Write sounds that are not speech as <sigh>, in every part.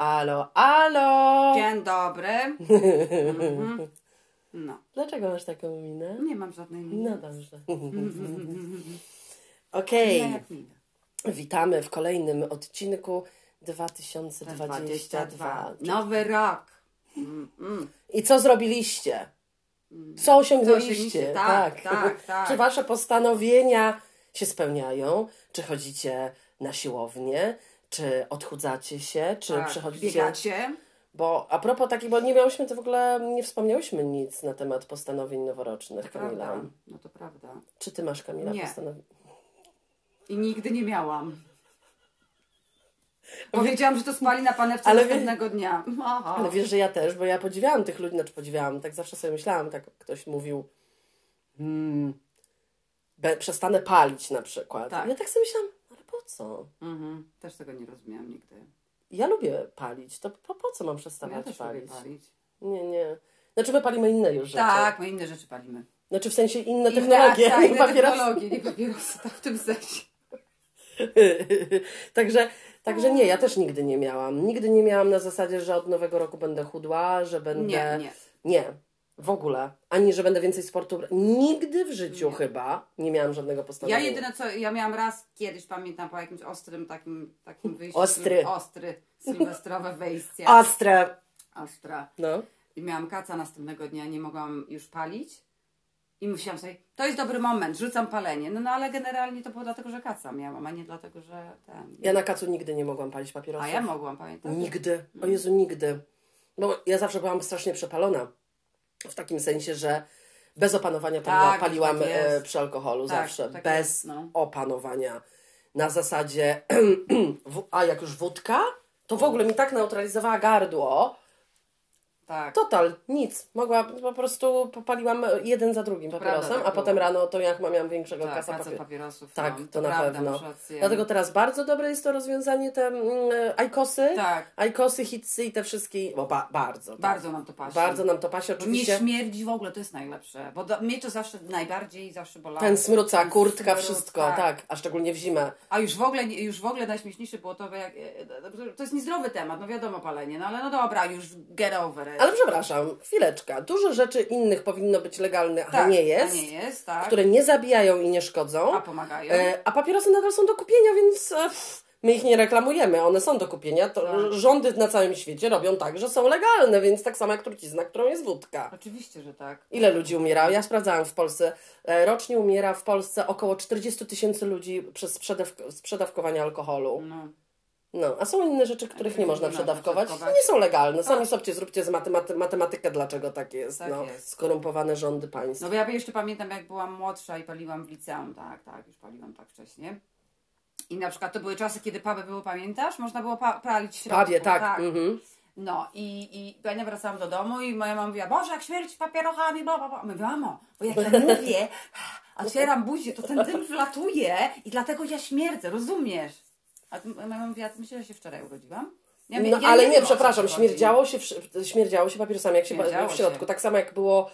Alo, alo! Dzień dobry. Mhm. No, Dlaczego masz taką minę? nie mam żadnej miny. No dobrze. <laughs> Okej, jak minę. witamy w kolejnym odcinku 2022. 22. Nowy rok. Mm, mm. I co zrobiliście? Co osiągnęliście? osiągnęliście? Tak, tak, tak. Czy wasze postanowienia się spełniają? Czy chodzicie na siłownię? Czy odchudzacie się? Czy Tak, przychodzicie... Biegacie? Bo a propos takich, bo nie miałyśmy to w ogóle, nie wspomniałyśmy nic na temat postanowień noworocznych, Kamila. Prawda. No to prawda. Czy ty masz, Kamila, postanowienia? I nigdy nie miałam. Powiedziałam, że to spali na panewce Ale wie- następnego dnia. Aha. Ale wiesz, że ja też, bo ja podziwiałam tych ludzi, znaczy podziwiałam, tak zawsze sobie myślałam, tak ktoś mówił, hmm, be, przestanę palić na przykład. Tak. Ja tak sobie myślałam, co? Mhm. Też tego nie rozumiałam nigdy. Ja lubię palić, to po, po co mam Ja przestawać lubię palić? palić. Nie, nie. Znaczy my palimy inne już rzeczy. Tak, my inne rzeczy palimy. Znaczy w sensie inne Inne- technologie, tak, inne papierosy. technologie, nie papierosy, tak w tym sensie. <laughs> także, także nie, ja też nigdy nie miałam. Nigdy nie miałam na zasadzie, że od nowego roku będę chudła, że będę... Nie, nie. Nie, w ogóle. Ani, że będę więcej sportu... Nigdy w życiu chyba nie miałam żadnego Ja postanowienia. jedyne co, ja miałam raz kiedyś, pamiętam, po jakimś ostrym takim, takim wyjściu. Ostry. Ostry, sylwestrowe wejście. Ostre! Ostra. No. I miałam kaca następnego dnia, nie mogłam już palić. I myślałam sobie, to jest dobry moment, rzucam palenie. No, no ale generalnie to było dlatego, że kaca miałam, a nie dlatego, że ten... Ja na kacu nigdy nie mogłam palić papierosów. A ja mogłam, pamiętam. Nigdy. O Jezu, nigdy. Bo ja zawsze byłam strasznie przepalona. W takim sensie, że bez opanowania Tak, paliłam tak e, przy alkoholu Tak, zawsze. tak bez jest, no. opanowania. Na zasadzie, <clears throat> a jak już wódka, to w ogóle mi tak neutralizowała gardło. Tak. Total, nic. Mogła, po prostu popaliłam jeden za drugim papierosem, prawda, tak a potem było. rano to jak miałam większego tak, kasa papier... papierosów. Tak, no, to, na prawda, pewno. Dlatego teraz bardzo dobre jest to rozwiązanie, te mm, ajkosy. Tak. Ajkosy, hitsy i te wszystkie, bo ba, bardzo. tak. Bardzo nam to pasi. Bardzo nam to pasie, Bo Nie oczywiście. śmierdzi w ogóle, to jest najlepsze. Bo do, mnie to zawsze najbardziej zawsze bolało. Ten smruca, Ten kurtka, smród, wszystko, tak. A szczególnie w zimę. A już w ogóle, już w ogóle najśmieszniejsze było to, jak, e, to jest niezdrowy temat, no wiadomo palenie, no ale no dobra, już get over it. Ale przepraszam, chwileczka. Dużo rzeczy innych powinno być legalnych, a tak, nie jest. A nie jest, tak. Które nie zabijają i nie szkodzą. A pomagają. E, a papierosy nadal są do kupienia, więc e, my ich nie reklamujemy. One są do kupienia. To Tak. Rządy na całym świecie robią tak, że są legalne, więc tak samo jak trucizna, którą jest wódka. Oczywiście, że tak. Ile ludzi umiera? Ja sprawdzałam w Polsce. E, Rocznie umiera w Polsce około 40 tysięcy ludzi przez sprzedaw- sprzedawkowanie alkoholu. No. No, a są inne rzeczy, których nie można przedawkować. Nie są legalne. Sami sobie zróbcie z matematy- matematykę, dlaczego tak jest. Tak no, jest. Skorumpowane rządy państw. No bo ja jeszcze pamiętam, jak byłam młodsza i paliłam w liceum, tak, tak, już paliłam tak wcześniej. I na przykład to były czasy, kiedy puby były, pamiętasz? Można było pa- palić w środku. Prawie, tak. Mhm. No i, i ja nie wracałam do domu i moja mama mówiła, Boże, jak śmierć papierochami, bla, bla, bla. Mówię, mamo, bo jak ja mówię, <laughs> otwieram buzię, to ten dym wlatuje i dlatego ja śmierdzę, rozumiesz? A mama mówiła, myślisz, że się wczoraj urodziłam? Ja No ja ale nie, co przepraszam, śmierdziało się, śmierdziało się papierosami, jak się w środku. się. Tak samo jak było.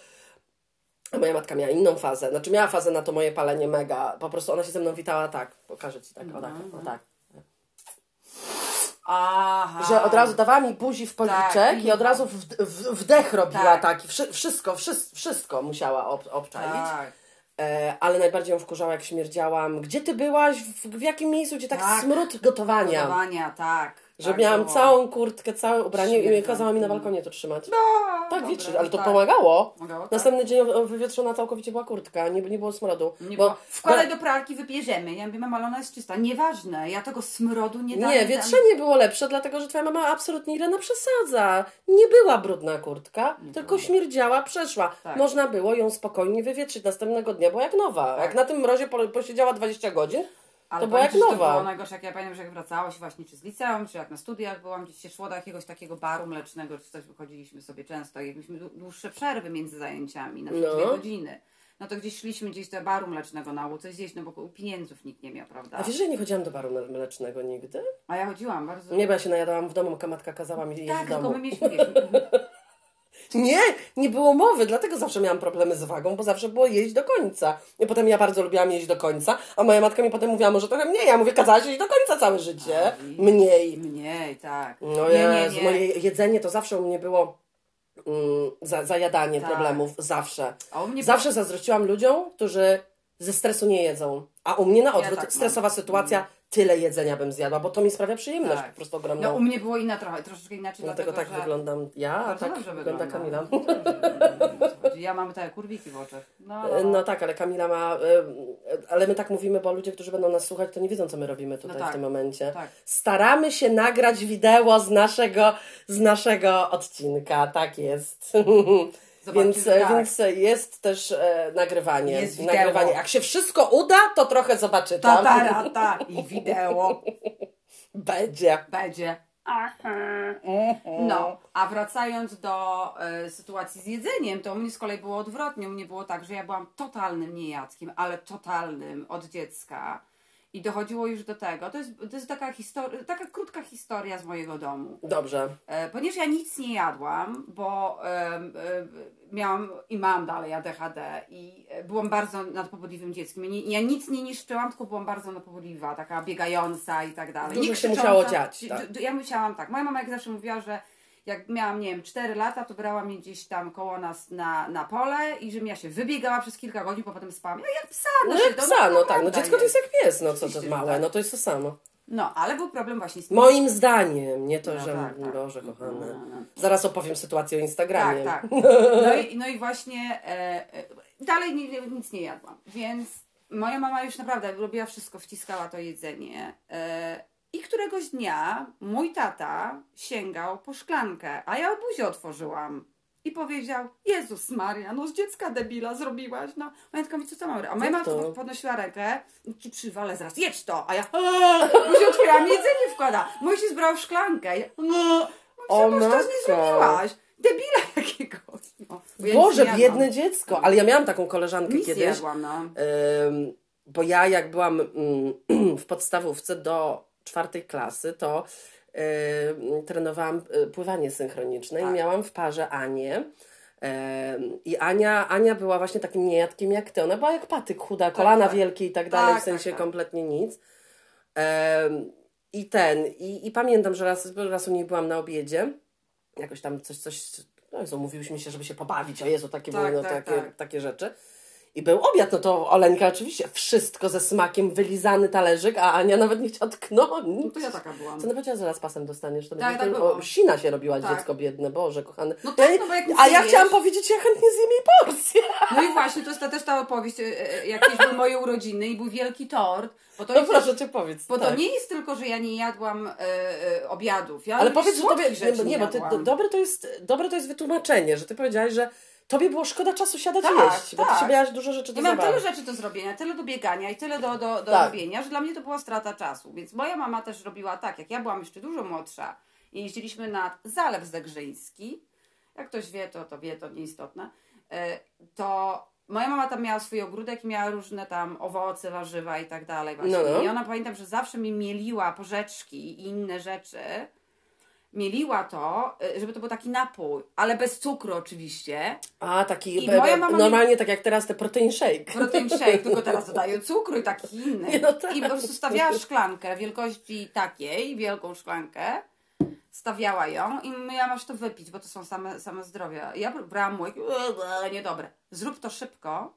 A moja matka miała inną fazę. Znaczy miała fazę na to moje palenie mega. Po prostu ona się ze mną witała tak. Pokażę ci tak, o tak, Mhm. o tak. Aha. Że od razu dawała mi buzi w policzek Tak, i od razu w, w, wdech robiła Tak. taki. Wszy, wszystko, wszystko, wszystko musiała ob, obczaić. Tak. E, ale najbardziej ją wkurzała, jak śmierdziałam. Gdzie ty byłaś? W, w jakim miejscu? Gdzie tak, Tak. smród gotowania. Gotowania, tak. Że tak miałam było. całą kurtkę, całe ubranie i Śmierdzą. kazała mi na balkonie to trzymać. No, Tak, dobra, wiecie, ale to tak. pomagało. Pomagało, tak. Następny dzień wywietrzona całkowicie była kurtka, nie, nie było smrodu. Nie bo, było. Wkładaj do pralki, wypierzemy. Ja mówię, mama, ona jest czysta. Nieważne, ja tego smrodu nie dam. nie, wietrzenie było lepsze, dlatego że twoja mama absolutnie Irena przesadza. Nie była brudna kurtka, tylko śmierdziała, przeszła. Tak. Można było ją spokojnie wywietrzyć następnego dnia, bo jak nowa. Jak na tym mrozie po, posiedziała 20 godzin, Ale to była jak że To nowa. było najgorsze, jak ja pamiętam, że jak wracałaś właśnie czy z liceum, czy jak na studiach byłam, gdzieś się szło do jakiegoś takiego baru mlecznego, czy coś, wychodziliśmy sobie często i mieliśmy dłu- dłuższe przerwy między zajęciami, na przykład No. dwie godziny. No to gdzieś szliśmy gdzieś do baru mlecznego na coś zjeść, no bo pieniędzów nikt nie miał, prawda? A wiesz, że ja nie chodziłam do baru mle- mlecznego nigdy? A ja chodziłam bardzo... Nie, bo ja się najadałam w domu, matka kazała mi jeść tak, w tylko domu. my mieliśmy, Nie, nie było mowy, dlatego zawsze miałam problemy z wagą, bo zawsze było jeść do końca. I potem ja bardzo lubiłam jeść do końca, a moja matka mi potem mówiła, może trochę mniej. Ja mówię, kazałaś jeść do końca całe życie. Mniej. mniej, tak. No nie, nie, nie. moje jedzenie to zawsze u mnie było mm, za, zajadanie Tak. problemów, zawsze. A u mnie Zawsze zazdrościłam ludziom, którzy ze stresu nie jedzą. A u mnie na odwrót, tak mam. stresowa sytuacja, tyle jedzenia bym zjadła, bo to mi sprawia przyjemność Tak. po prostu ogromną. No u mnie było inna trochę, troszeczkę inaczej, Dlatego tak że... wyglądam ja, a tak wygląda Kamila. Ja mam te kurwiki w oczach. No, No tak, ale Kamila ma. Ale my tak mówimy, bo ludzie, którzy będą nas słuchać, to nie wiedzą, co my robimy tutaj No tak, w tym momencie. tak. Staramy się nagrać wideo z naszego, z naszego odcinka, tak jest. <laughs> Więc, tak. więc jest też e, nagrywanie. Jest wideo. nagrywanie. Jak się wszystko uda, to trochę zobaczy Ta, tam. ta, ta, ta. I wideo <laughs> Będzie. będzie. No, a wracając do e, sytuacji z jedzeniem, to u mnie z kolei było odwrotnie. U mnie było tak, że ja byłam totalnym niejadkiem, ale totalnym od dziecka. I dochodziło już do tego. To jest, to jest taka, histor- taka krótka historia z mojego domu. Dobrze. E, ponieważ ja nic nie jadłam, bo em, e, miałam i mam dalej ADHD i e, byłam bardzo nadpobudliwym dzieckiem. Ja, nie, ja nic nie niszczyłam, tylko byłam bardzo nadpobudliwa, taka biegająca i tak dalej. Dużo Nie się musiało dziać, tak. Ja musiałam tak. Moja mama jak zawsze mówiła, że jak miałam, nie wiem, 4 lata, to brała mnie gdzieś tam koło nas na, na pole i żebym ja się wybiegała przez kilka godzin, bo potem spałam. Ja jak psa, no, No jak psa, no tak. No dziecko to jest jak pies, no co to że małe, tak. no to jest to samo. No, ale był problem właśnie z tym. Moim zdaniem, nie to, No że tak, tak. Boże kochane. No, no. Zaraz opowiem sytuację o Instagramie. Tak, tak. <laughs> No i, no i właśnie e, e, dalej nic nie jadłam, więc moja mama już naprawdę robiła wszystko, wciskała to jedzenie. E, I któregoś dnia mój tata sięgał po szklankę, a ja buzię otworzyłam. I powiedział, Jezus Maria, no z dziecka debila zrobiłaś, no. Moja taka mówi, co to mam? A moja mama podnosiła rękę, ci przywalę zaraz, jedź to! A ja, buzię otwieram, jedzenie wkłada. Mój się zbrał w szklankę. Ja, no, O to nie zrobiłaś. Debila jakiegoś. No, ja Boże, biedne jadłam. dziecko. Ale ja miałam taką koleżankę Nic kiedyś. jadłam, no. Ym, bo ja jak byłam mm, <clears throat> w podstawówce do czwartej klasy, to ym, trenowałam y, pływanie synchroniczne Tak. i miałam w parze Anię. Ym, I Ania, Ania była właśnie takim niejadkiem jak ty. Ona była jak patyk, chuda, kolana tak. wielkie i tak dalej, Tak, w sensie tak, tak. kompletnie nic. I ten, i, i pamiętam, że raz, raz u niej byłam na obiedzie, jakoś tam coś, coś, no Jezu, mówiłyśmy się, żeby się pobawić, o Jezu, takie Tak, były no, tak, takie, tak. takie rzeczy. I był obiad, no to Oleńka oczywiście wszystko ze smakiem, wylizany talerzyk, a Ania nawet nie chciała tknąć. No to ja taka byłam. Co ona powiedziała, zaraz pasem dostaniesz? To Tak, tak, o, sina się robiła Tak. dziecko biedne, Boże kochany. No tak, ja, no jak a ja chciałam powiedzieć, ja chętnie zjem jej porcję. No i właśnie, to jest ta, też ta opowieść, e, e, jakieś były moje urodziny i był wielki tort. Bo to, No jest, proszę cię powiedz. bo tak. to nie jest tylko, że ja nie jadłam e, e, obiadów. Ja Ale powiedz, że tobie, nie, nie bo ty, dobre, to jest, dobre to jest wytłumaczenie, że ty powiedziałaś, że tobie było szkoda czasu siadać Tak, jeść, bo ty tak. się miałaś dużo rzeczy do Ja miałam tyle rzeczy do zrobienia, tyle do biegania i tyle do, do, do Tak. robienia, że dla mnie to była strata czasu. Więc moja mama też robiła tak, jak ja byłam jeszcze dużo młodsza i jeździliśmy na Zalew Zegrzyński, jak ktoś wie, to, to wie, to nieistotne, e, to moja mama tam miała swój ogródek i miała różne tam owoce, warzywa i tak dalej właśnie. No, no. I ona pamiętam, że zawsze mi mieliła porzeczki i inne rzeczy, mieliła to, e, żeby to był taki napój, ale bez cukru oczywiście. A, taki, I moja mama normalnie tak jak teraz te protein shake. protein shake, tylko teraz <laughs> dodaję cukru i taki inny. No tak. I po prostu stawiała szklankę wielkości takiej, wielką szklankę, stawiała ją i ja masz to wypić, bo to są same, same zdrowia. Ja brałam ale niedobre. Zrób to szybko,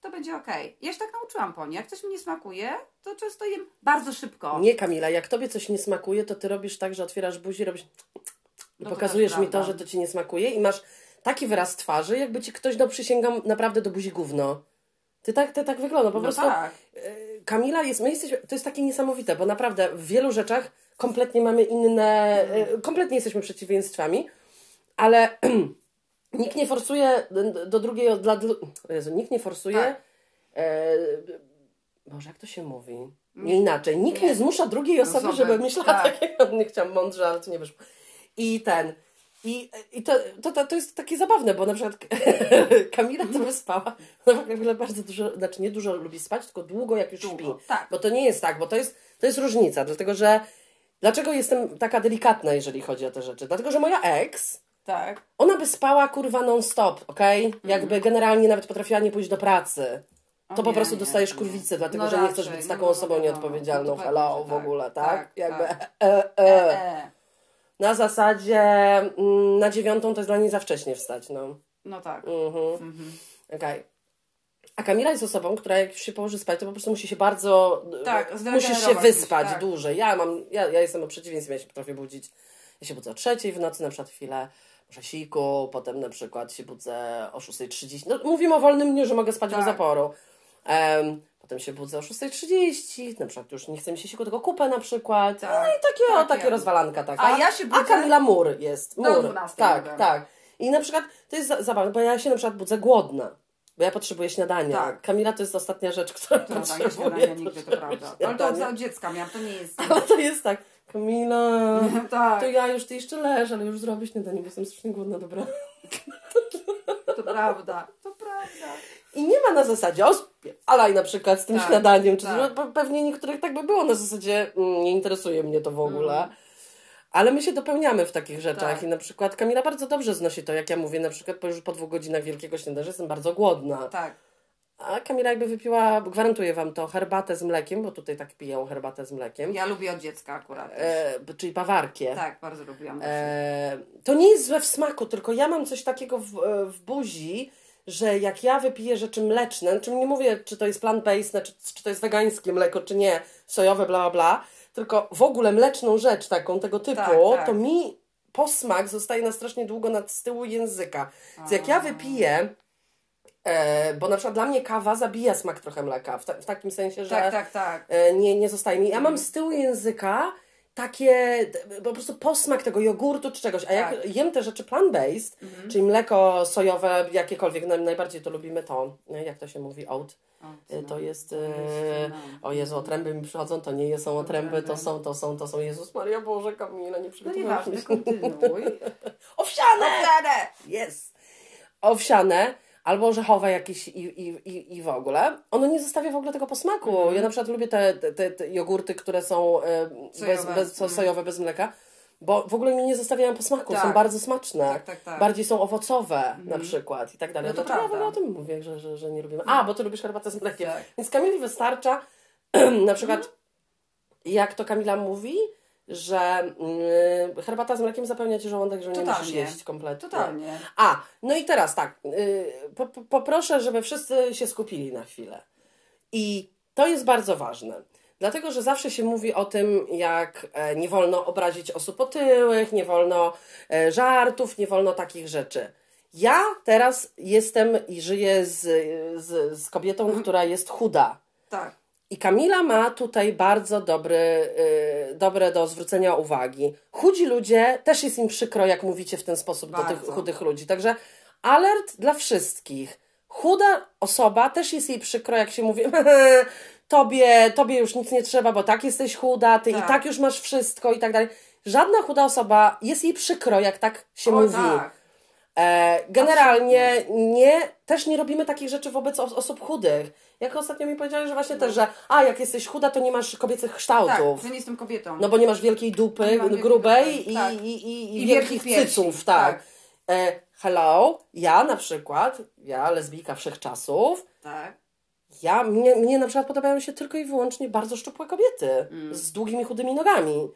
to będzie okej. Ja się tak nauczyłam po niej. Jak coś mi nie smakuje, to często jem bardzo szybko. Nie, Kamila, jak tobie coś nie smakuje, to ty robisz tak, że otwierasz buzi, robisz i No pokazujesz mi to, że to ci nie smakuje i masz taki wyraz twarzy, jakby ci ktoś, no przysięgam, naprawdę do buzi gówno. Ty tak, ty tak wygląda, po No prostu. tak. y, Kamila jest, my jesteśmy, to jest takie niesamowite, bo naprawdę w wielu rzeczach kompletnie mamy inne, y, kompletnie jesteśmy przeciwieństwami, ale <clears throat> nikt nie forsuje do- drugiej, dla, Jezu, nikt nie forsuje, Tak. e, Boże, jak to się mówi? Nie inaczej. Nikt Nie. nie, zmusza drugiej osoby, Osoby, żeby myślała tak. tak. <laughs> nie chciałam mądrze, ale to nie wyszło. I ten. I, i to, to, to, to jest takie zabawne, bo na przykład <laughs> Kamila to wyspała. Ona w ogóle bardzo dużo, znaczy nie dużo lubi spać, tylko długo jak już Długo, śpi. tak. Bo to nie jest tak, bo to jest, to jest różnica, dlatego że dlaczego jestem taka delikatna, jeżeli chodzi o te rzeczy? Dlatego, że moja ex, Tak. ona by spała kurwa non stop, okej? Jakby generalnie nawet potrafiła nie pójść do pracy. to po nie, prostu nie, dostajesz nie. kurwicę, dlatego No że nie chcesz być no taką bo osobą wiadomo, nieodpowiedzialną. no Hello, w ogóle, tak, tak? tak, Jakby tak. e, E, e. e. Na zasadzie mm, na dziewiątą to jest dla niej za wcześnie wstać, no. No tak. Mhm. Okej. A Kamila jest osobą, która jak się położy spać, to po prostu musi się bardzo. Tak, musisz się wyspać tak. dłużej. Ja mam, ja, ja jestem o przeciwieństwie, ja się potrafię budzić. Ja się budzę o trzeciej w nocy, na przykład chwilę, muszę siku, potem na przykład się budzę o 6.30. No, mówimy o wolnym dniu, że mogę spać Tak. bez zaporu. Em, potem się budzę o 6.30, na przykład już nie chce mi się siku, tylko kupę na przykład. Tak, No i takie, o, tak takie ja. rozwalanka taka. A ja się A budzę- Kamila Mur jest. Do Mur. 12 Tak, mogę. tak. I na przykład to jest za- zabawne, bo ja się na przykład budzę głodna. Bo ja potrzebuję śniadania. Tak. Kamila to jest ostatnia rzecz, którą tak, potrzebuje. nie śniadania nigdy, to prawda. Ale to od dziecka miałam, to nie jest... Ale to jest tak, Kamila, <laughs> tak, to ja już, ty jeszcze leż, ale już zrobię śniadanie, bo jestem strasznie głodna, dobra. <laughs> to prawda, to prawda. I nie ma na zasadzie, o, alaj na przykład z tym Tak, śniadaniem, czy tak. pe- pewnie niektórych tak by było, na zasadzie mm, nie interesuje mnie to w ogóle. Mm. Ale my się dopełniamy w takich rzeczach Tak. i na przykład Kamila bardzo dobrze znosi to, jak ja mówię, na przykład po już po dwóch godzinach wielkiego śniadania, że jestem bardzo głodna. Tak. A Kamila jakby wypiła, gwarantuję Wam to, herbatę z mlekiem, bo tutaj tak piją herbatę z mlekiem, Ja lubię od dziecka akurat. e, czyli bawarkię. Tak, bardzo lubiłam. E, to nie jest złe w smaku, tylko ja mam coś takiego w, e, w buzi, że jak ja wypiję rzeczy mleczne, czym nie mówię, czy to jest plant-based, czy, czy to jest wegańskie mleko, czy nie, sojowe, bla, bla, bla, tylko w ogóle mleczną rzecz taką, tego typu, Tak, tak. to mi posmak zostaje na strasznie długo nad z tyłu języka. Więc jak ja wypiję, e, bo na przykład dla mnie kawa zabija smak trochę mleka, w, ta, w takim sensie, że Tak, tak, tak. e, nie, nie zostaje mi. Ja mam z tyłu języka takie po prostu posmak tego jogurtu czy czegoś, a jak Tak. jem te rzeczy plant-based, czyli mleko sojowe, jakiekolwiek, naj, najbardziej to lubimy to, e, jak to się mówi, oat. E, To jest, e, o Jezu, otręby mi przychodzą, to nie są otręby, to są, to są, to są, Jezus Maria Boże, Kamila, nie No przygotowałaś nieważne, mnie. kontynuuj. <laughs> Owsiane! Owsiane! Jest! Owsiane albo orzechowe jakieś i, i, i, i w ogóle. Ono nie zostawia w ogóle tego posmaku. Mhm. Ja na przykład lubię te, te, te, jogurty, które są e, bez, Sojowe. bez, so- Mhm. sojowe, bez mleka, bo w ogóle mi nie zostawiają posmaku. Są Tak. bardzo smaczne. Tak, tak, tak. Bardziej są owocowe na przykład i tak dalej. No to Dlaczego ja w ogóle o tym mówię, że, że, że nie lubimy? A, bo ty lubisz herbatę z mlekiem. Tak. Więc Kamili wystarcza <clears throat> na przykład Mhm. jak to Kamila mówi, że mm, herbata z mlekiem zapełnia ci żołądek, że nie musisz jeść kompletnie. Totalnie. A, no i teraz tak, po, po, poproszę, żeby wszyscy się skupili na chwilę. I to jest bardzo ważne. Dlatego, że zawsze się mówi o tym, jak e, nie wolno obrazić osób otyłych, nie wolno e, żartów, nie wolno takich rzeczy. Ja teraz jestem i żyję z, z, z kobietą, która jest chuda. Tak. I Kamila ma tutaj bardzo dobry, y, dobre do zwrócenia uwagi. Chudzi ludzie, też jest im przykro, jak mówicie w ten sposób do tych Bardzo. chudych ludzi. Także alert dla wszystkich. Chuda osoba, też jest jej przykro, jak się mówi, <laughs> tobie, tobie już nic nie trzeba, bo tak jesteś chuda, ty i Tak. tak już masz wszystko i tak dalej. Żadna chuda osoba, jest jej przykro, jak tak się O, mówi. tak. E, generalnie nie, też nie robimy takich rzeczy wobec os- osób chudych. Jak ostatnio mi powiedziałeś, że właśnie też, że a, jak jesteś chuda, to nie masz kobiecych Tak, kształtów. że nie jestem kobietą. No bo nie masz wielkiej dupy, wielkiej grubej dupy, i, tak. i, i, i, I wielkich cyców, tak. tak. E, hello, ja na przykład, ja lesbijka wszechczasów, Tak. ja, mnie, mnie na przykład podobają się tylko i wyłącznie bardzo szczupłe kobiety Mm. z długimi, chudymi nogami.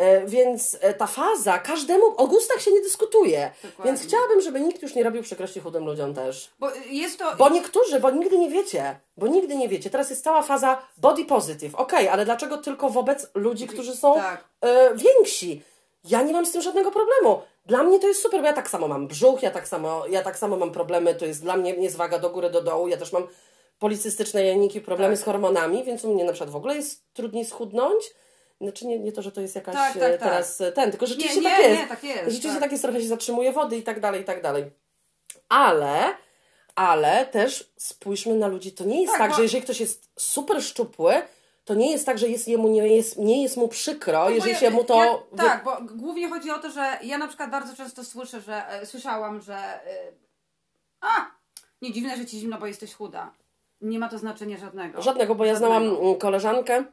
E, więc e, ta faza, każdemu, o gustach się nie dyskutuje. Dokładnie. Więc chciałabym, żeby nikt już nie robił przykrości chudym ludziom też. Bo jest to... Bo niektórzy, bo nigdy nie wiecie, bo nigdy nie wiecie. Teraz jest cała faza body positive. Okej, ale dlaczego tylko wobec ludzi, którzy są Tak. e, więksi? Ja nie mam z tym żadnego problemu. Dla mnie to jest super, bo ja tak samo mam brzuch, ja tak samo, ja tak samo mam problemy, to jest dla mnie niezwaga do góry, do dołu, ja też mam policystyczne jajniki, problemy Tak. z hormonami, więc u mnie na przykład w ogóle jest trudniej schudnąć. Znaczy nie, nie to, że to jest jakaś Tak, tak, e, tak. teraz e, ten, tylko rzeczywiście nie, tak jest. nie, tak jest, Rzeczywiście tak. tak jest, trochę się zatrzymuje wody i tak dalej, i tak dalej. Ale, ale też spójrzmy na ludzi. To nie jest tak, Tak, bo- że jeżeli ktoś jest super szczupły, to nie jest tak, że jest jemu, nie jest, nie jest mu przykro, Bo jeżeli ja- się mu to... Ja, tak, bo głównie chodzi o to, że ja na przykład bardzo często słyszę, że e, słyszałam, że e, a, nie dziwne, że ci zimno, bo jesteś chuda. Nie ma to znaczenia żadnego. Żadnego, bo ja znałam Żadnego. koleżankę,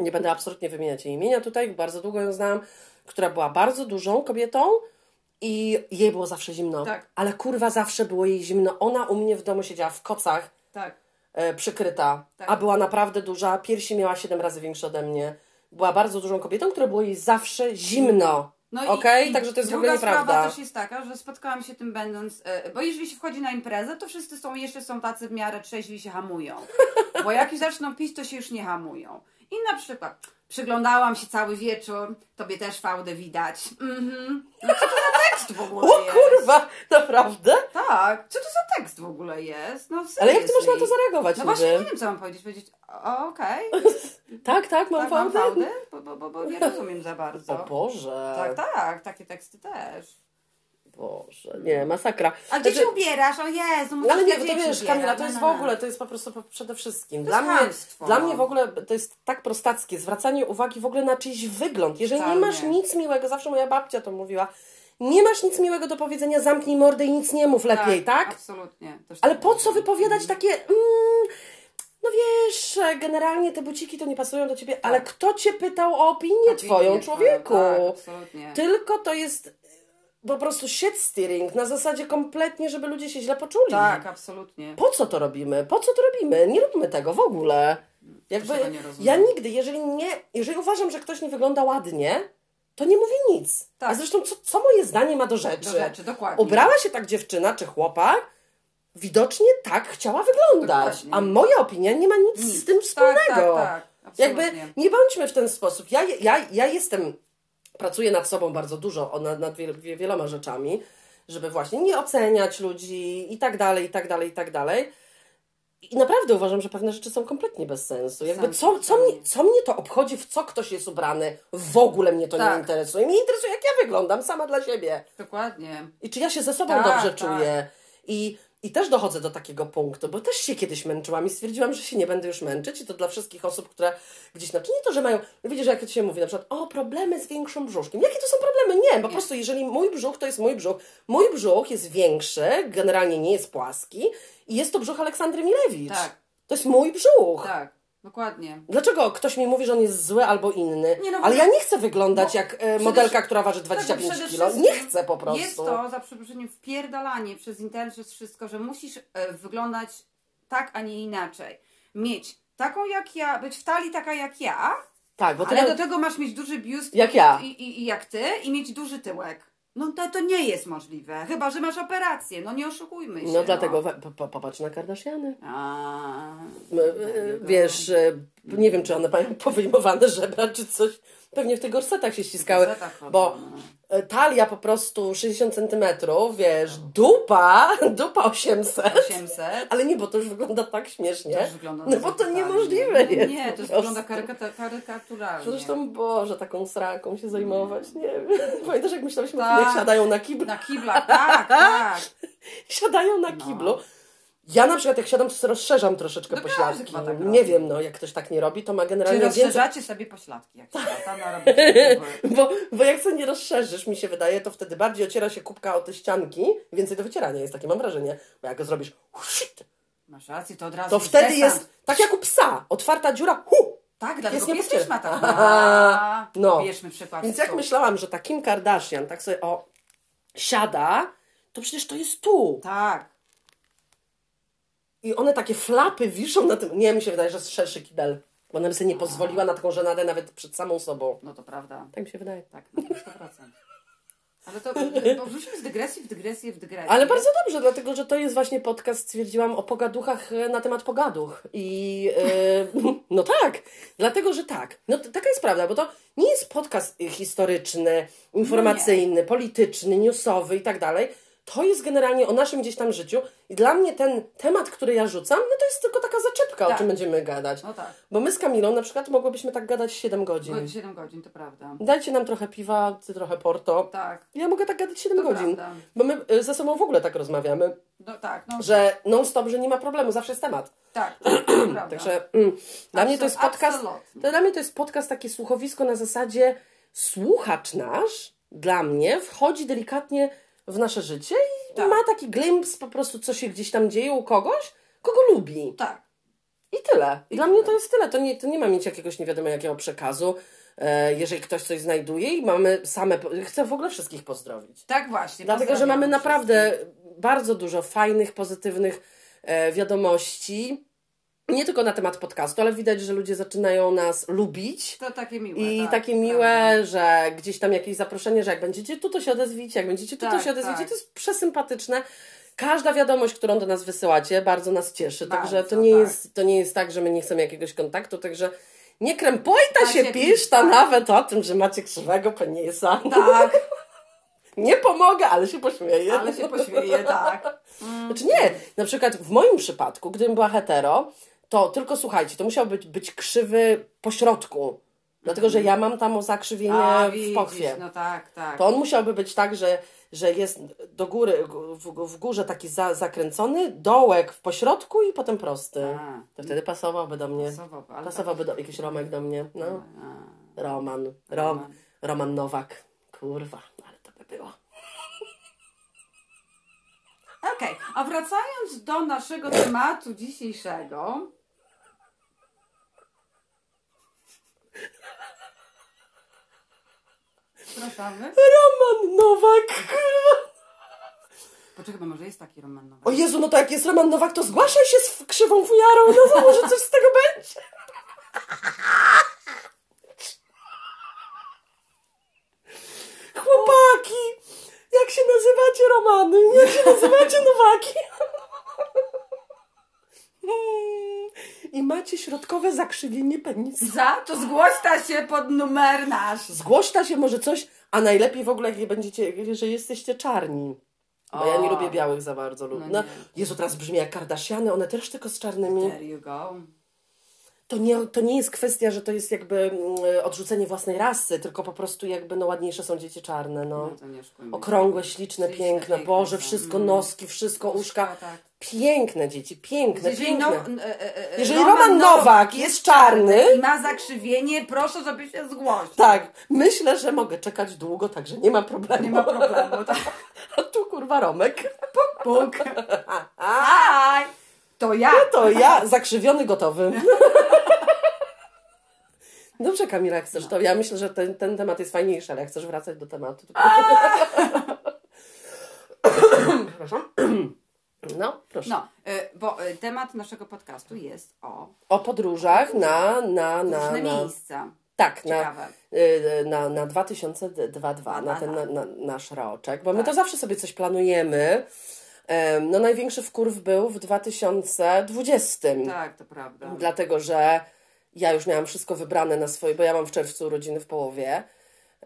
nie będę absolutnie wymieniać jej imienia tutaj, bardzo długo ją znałam, która była bardzo dużą kobietą i jej było zawsze zimno. Tak. Ale kurwa, zawsze było jej zimno. Ona u mnie w domu siedziała w kocach, Tak. e, przykryta, Tak. a była naprawdę duża. Piersi miała 7 razy większe ode mnie. Była bardzo dużą kobietą, która było jej zawsze zimno. No i- Okej? i Także to jest w druga ogóle sprawa nieprawda. też jest taka, że spotkałam się tym będąc, e, bo jeżeli się wchodzi na imprezę, to wszyscy są, jeszcze są tacy w miarę trzeźwi i się hamują. Bo jak już zaczną pić, to się już nie hamują. I na przykład przyglądałam się cały wieczór, tobie też fałdę widać. Mhm. No co to za tekst w ogóle O jest? kurwa, naprawdę? Tak, co to za tekst w ogóle jest? No Ale jak ty masz na to seriously. zareagować No właśnie nie wiem, co mam powiedzieć. Powiedzieć, o, okej, <laughs> Tak, tak, mam tak, mam fałdę? fałdę? Bo, bo, bo, bo nie rozumiem za bardzo. O Boże. Tak, tak, takie teksty też. Boże, nie, masakra. A gdzie Znaczy- się ubierasz? O Jezu, No musisz ale nie, bo to wiesz. Kamila, to No, jest w no, no. ogóle, to jest po prostu po- przede wszystkim. Dla mnie, dla no. mnie w ogóle to jest tak prostackie, zwracanie uwagi w ogóle na czyjś wygląd. Jeżeli nie masz nic miłego, zawsze moja babcia to mówiła, nie masz nic miłego do powiedzenia, zamknij mordę i nic nie mów lepiej, tak? Absolutnie. Też Ale tak po co wypowiadać takie... Mm, no wiesz, generalnie te buciki to nie pasują do ciebie, ale kto cię pytał o opinię Opinię twoją, człowieku? Tak, absolutnie. Tylko to jest po prostu shit steering na zasadzie kompletnie, żeby ludzie się źle poczuli. Tak, absolutnie. Po co to robimy? Po co to robimy? Nie róbmy tego w ogóle. Jakby, ja nigdy, jeżeli nie, jeżeli uważam, że ktoś nie wygląda ładnie, to nie mówię nic. Tak. A zresztą, co, co moje zdanie ma do rzeczy? Do rzeczy, dokładnie. Ubrała się tak dziewczyna czy chłopak, widocznie tak chciała wyglądać. Dokładnie. A moja opinia nie ma nic, z tym wspólnego. Tak, tak, tak. Jakby nie bądźmy w ten sposób. Ja, ja, ja jestem, pracuję nad sobą bardzo dużo, nad, nad wiel, wie- wieloma rzeczami, żeby właśnie nie oceniać ludzi i tak dalej, i tak dalej, i tak dalej. I naprawdę uważam, że pewne rzeczy są kompletnie bez sensu. Jakby co, co, mnie, co mnie to obchodzi, w co ktoś jest ubrany, w ogóle mnie to Tak. nie interesuje. Mnie interesuje, jak ja wyglądam sama dla siebie. Dokładnie. I czy ja się ze sobą Tak, dobrze tak. czuję. I, I też dochodzę do takiego punktu, bo też się kiedyś męczyłam i stwierdziłam, że się nie będę już męczyć. I to dla wszystkich osób, które gdzieś, znaczy nie to, że mają, widzisz, jak to się mówi, na przykład, o, problemy z większym brzuszkiem. Jakie to są problemy? Nie, po prostu jeżeli mój brzuch to jest mój brzuch, mój brzuch jest większy, generalnie nie jest płaski i jest to brzuch Aleksandry Milewicz. Tak. To jest mój brzuch. Tak, dokładnie. Dlaczego ktoś mi mówi, że on jest zły albo inny? Nie no, Ale ja nie chcę wyglądać jak e, modelka, która waży Tak, bo 25 przede kilo. wszystkim Nie chcę po prostu. Jest to, za przeproszeniem, wpierdalanie przez internet, przez wszystko, że musisz e, wyglądać tak, a nie inaczej. Mieć taką jak ja, być w talii taka jak ja, Tak, bo ty ale do tego masz mieć duży biust Jak ja. I, i, i jak ty i mieć duży tyłek. No to, to nie jest możliwe, chyba, że masz operację, no nie oszukujmy się. No dlatego we, po, popatrz na Kardashiany. A, e, Wiesz, e, nie wiem, czy one mają <laughs> powyjmowane żebra, czy coś. Pewnie w tych gorsetach się ściskały. gorsetach Bo no. e, talia po prostu 60 centymetrów, wiesz, dupa, <laughs> dupa 800. 800. Ale nie, bo to już wygląda tak śmiesznie. To już wygląda no bo to totalnie. niemożliwe No jest. Nie, to już wygląda karyka- karykaturalnie. Zresztą, Boże, taką sraką się zajmować, nie wiem. <laughs> Pamiętasz, jak o tym, Tak. jak siadają na kiblu? Na kiblach, tak, tak. <laughs> siadają na No. kiblu. Ja na przykład jak siadam, to rozszerzam troszeczkę No pośladki. tak nie wiem, no jak ktoś tak nie robi, to ma Czy generalnie więcej... rozszerzacie sobie pośladki, jak się? <laughs> Bo, bo jak sobie nie rozszerzysz, mi się wydaje, to wtedy bardziej ociera się kubka o te ścianki, więcej do wycierania jest takie, mam wrażenie. Bo jak go zrobisz, Masz rację, to od razu to wtedy desant. jest tak jak u psa, otwarta dziura, hu! Tak, dlatego jest pies też ma tak. No. Bierzmy przykład. Więc jak myślałam, że ta Kim Kardashian tak sobie o siada, to przecież to jest tu. Tak. I one takie flapy wiszą na tym. Nie, mi się wydaje, że jest szerszy kibel. Bo ona by sobie nie pozwoliła na taką żenadę nawet przed samą sobą. No to prawda. Tak mi się wydaje. Tak, na 100%. Ale to, bo wrzucimy z dygresji w dygresję w dygresję. Ale bardzo dobrze, dlatego że to jest właśnie podcast, stwierdziłam, o pogaduchach e, na temat pogaduch. I e, <laughs> no tak, dlatego że tak. No taka jest prawda, bo to nie jest podcast historyczny, informacyjny, polityczny, newsowy i tak dalej. To jest generalnie o naszym gdzieś tam życiu. I dla mnie ten temat, który ja rzucam, no to jest tylko taka zaczepka, o Tak. czym będziemy gadać. No tak. Bo my z Kamilą na przykład mogłybyśmy tak gadać 7 godzin. 7 godzin, to prawda. Dajcie nam trochę piwa, ty trochę porto. Tak. Ja mogę tak gadać 7 To godzin. prawda. Bo my y, ze sobą w ogóle tak rozmawiamy, No tak, no że non-stop, że nie ma problemu, zawsze jest temat. tak, tak, <clears throat> to prawda. Także mm, dla mnie to jest podcast. absolutnie. To dla mnie to jest podcast takie słuchowisko na zasadzie słuchacz nasz, dla mnie, wchodzi delikatnie w nasze życie i Tak. ma taki glimps po prostu, co się gdzieś tam dzieje u kogoś, kogo lubi. Tak. I tyle. I dla mnie to jest tyle. To nie, to nie ma mieć jakiegoś nie wiadomo jakiego przekazu. E, jeżeli ktoś coś znajduje i mamy same. Chcę w ogóle wszystkich pozdrowić. Tak właśnie. Dlatego, że mamy wszystkich. naprawdę bardzo dużo fajnych, pozytywnych e, wiadomości. Nie tylko na temat podcastu, ale widać, że ludzie zaczynają nas lubić. To takie miłe. I tak, takie miłe, że gdzieś tam jakieś zaproszenie, że jak będziecie tu, to się odezwijcie, jak będziecie tu, to Tak, się odezwijcie. tak. To jest przesympatyczne. Każda wiadomość, którą do nas wysyłacie, bardzo nas cieszy. także Bardzo, to nie, tak. jest, to nie jest tak, że my nie chcemy jakiegoś kontaktu, także nie krępojta się się piszta pisz, nawet o tym, że macie krzywego penisa. Tak, <laughs> Nie pomogę, ale się pośmieję. ale się pośmieje, tak. <laughs> Znaczy nie, na przykład w moim przypadku, gdybym była hetero, to tylko słuchajcie, to musiał być, być krzywy po środku. Dlatego, że ja mam tam zakrzywienie A, w pochwie. no tak, tak. To on musiałby być tak, że, że jest do góry, w, w górze taki za, zakręcony, dołek w pośrodku i potem prosty. A. To wtedy pasowałby do mnie. Pasowałby, ale Pasowałby do jakiś Romek do mnie. No. A, Roman. Rom, Roman. Roman Nowak. Kurwa, ale to by było. Okej, a wracając do naszego tematu dzisiejszego. Przepraszamy. Roman Nowak, kurwa. Poczekaj, bo może jest taki Roman Nowy. O Jezu, no to jak jest Roman Nowak, to zgłaszaj się z krzywą fujarą, no to może coś z tego będzie. Chłopaki, jak się nazywacie Romany? Jak się nazywacie Nowaki? I macie środkowe zakrzywienie penisa. Za to zgłośta się pod numer nasz. Zgłośta się może coś, a najlepiej w ogóle, jak będziecie, że jesteście czarni. Bo ja nie O. lubię białych za bardzo. No no, Jezu, teraz brzmi jak Kardashiany, one też tylko z czarnymi. There you go. To nie, to nie jest kwestia, że to jest jakby mm, odrzucenie własnej rasy, tylko po prostu jakby no ładniejsze są dzieci czarne, no. No. Okrągłe, śliczne, Śliczne, piękne, piękne Boże, wszystko, Mm. noski, wszystko, uszka. tak. Piękne dzieci, piękne, Jeżeli, no, piękne. e, e, e, Jeżeli Roman Nowak jest czarny, i ma zakrzywienie, proszę, żeby się zgłosił. tak, myślę, że mogę czekać długo, także nie ma problemu. Nie ma problemu, tak. <laughs> A tu kurwa Romek. Puk. Aj! <laughs> To ja. To ja, zakrzywiony, gotowy. <laughs> Dobrze, Kamila, jak chcesz to. Ja myślę, że ten, ten temat jest fajniejszy, ale jak chcesz wracać do tematu. To... <coughs> Przepraszam. No, proszę. No, y, bo y, temat naszego podcastu jest o O podróżach na, na, na, różne na, miejsca. tak, na, Ciekawe. y, na, na 2022, na ten na, na, nasz roczek, bo my to zawsze sobie coś planujemy. No największy wkurw był w 2020. Tak, to prawda. Dlatego, że ja już miałam wszystko wybrane na swoje, bo ja mam w czerwcu urodziny w połowie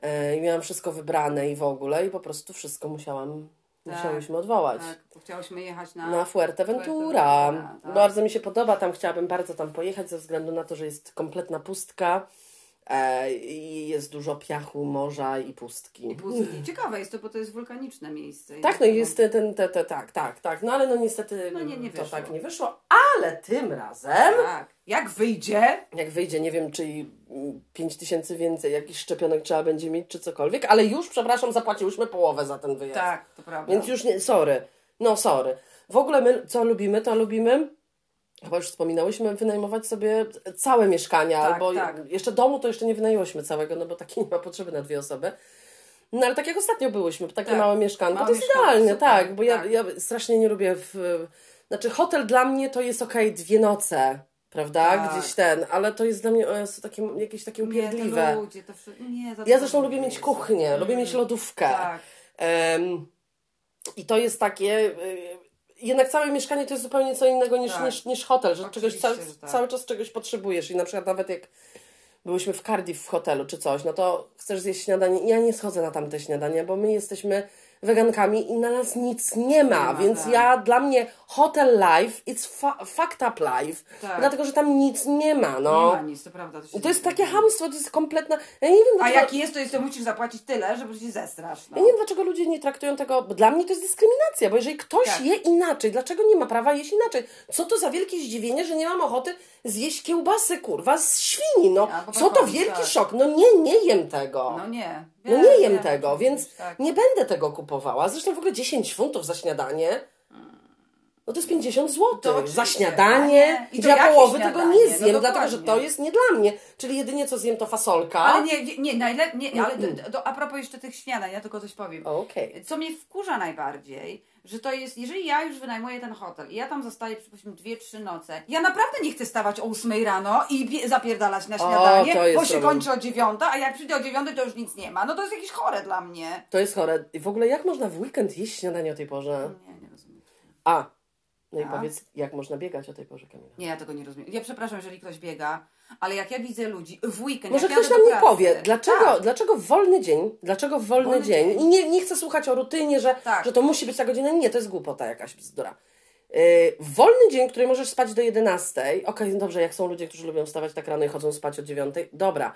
e, i miałam wszystko wybrane i w ogóle i po prostu wszystko musiałam, Tak, musiałyśmy odwołać. Tak, chciałyśmy jechać na... Na Fuerteventura. Fuerteventura, tak. Bardzo mi się podoba, tam chciałabym bardzo tam pojechać ze względu na to, że jest kompletna pustka i jest dużo piachu, morza i pustki. I pustki. Ciekawe jest to, bo to jest wulkaniczne miejsce. Tak, no jest ten, ten, te, te, tak, tak, tak, no ale no niestety No nie, nie to tak nie wyszło, ale tym razem Tak. Jak wyjdzie, jak wyjdzie, nie wiem, czy 5 tysięcy więcej jakichś szczepionek trzeba będzie mieć, czy cokolwiek, ale już, przepraszam, zapłaciłyśmy połowę za ten wyjazd. tak, to prawda. Więc już nie, sorry, no sorry. W ogóle my, co lubimy, to lubimy, chyba już wspominałyśmy, wynajmować sobie całe mieszkania, Tak, albo tak. jeszcze domu to jeszcze nie wynajęłyśmy całego, no bo takie nie ma potrzeby na dwie osoby. No ale tak jak ostatnio byłyśmy, takie Tak. małe mieszkanko, Małe to jest idealnie, super, tak, bo ja, tak. ja strasznie nie lubię w... Znaczy hotel dla mnie to jest okej, dwie noce, prawda, Tak. gdzieś ten, ale to jest dla mnie Jezu, takie, jakieś takie Nie, upierdliwe. to ludzie, to wszy... nie, to Ja zresztą lubię mieć jest. kuchnię, lubię mieć lodówkę. Tak. Em, I to jest takie. Jednak całe mieszkanie to jest zupełnie co innego niż, Tak. niż, niż hotel, że czegoś Oczywiście, ca- że tak. cały czas czegoś potrzebujesz. I na przykład nawet jak byłyśmy w Cardiff w hotelu czy coś, no to chcesz zjeść śniadanie. Ja nie schodzę na tamte śniadanie, bo my jesteśmy wegankami i na nas nic nie ma, więc tak. ja, dla mnie hotel life, it's fa- fucked up life, Tak. dlatego, że tam nic nie ma, no. Nie ma nic, to prawda. To, to jest takie hamstwo, to jest kompletna... Ja nie wiem, A dlaczego... jak jest, to jest, to musisz zapłacić tyle, żeby się zestrasz. No. Ja nie wiem, dlaczego ludzie nie traktują tego, bo dla mnie to jest dyskryminacja, bo jeżeli ktoś Tak. je inaczej, dlaczego nie ma prawa jeść inaczej? Co to za wielkie zdziwienie, że nie mam ochoty zjeść kiełbasy, kurwa, z świni, no. Albo Co to wielki tak. szok, no nie, nie jem tego. No nie. No nie jem tego, więc tak. nie będę tego kupowała. Zresztą w ogóle 10 funtów za śniadanie. No to jest 50 zł To za śniadanie i, ja połowy tego śniadanie? nie No zjem, dlatego że to jest nie dla mnie. Czyli jedynie co zjem to fasolka. Ale nie, nie, nie, najlep- nie ale do, do, a propos jeszcze tych śniadań, ja tylko coś powiem. Okej. Co mnie wkurza najbardziej, że to jest, jeżeli ja już wynajmuję ten hotel i ja tam zostaję przypuśćmy dwie, trzy noce, ja naprawdę nie chcę stawać o 8 rano i bie- zapierdalać na O, śniadanie, jest bo się problem. kończy o dziewiąta, a jak przyjdzie o dziewiątej, to już nic nie ma. No to jest jakieś chore dla mnie. To jest chore. I w ogóle jak można w weekend jeść śniadanie o tej porze? Nie, nie rozumiem. A. No i A? powiedz, jak można biegać o tej porze, Kamila? Nie, ja tego nie rozumiem. Ja przepraszam, jeżeli ktoś biega, ale jak ja widzę ludzi w weekend, Może ktoś nam nie powie, dlaczego, Tak. dlaczego wolny dzień, dlaczego wolny, Wolny dzień, dzień. i nie, nie chcę słuchać o rutynie, że, Tak. że to musi być ta godzina, nie, to jest głupota jakaś, bzdura. Yy, wolny dzień, który możesz spać do 11, okej, dobrze, jak są ludzie, którzy lubią wstawać tak rano i chodzą spać o 9, dobra,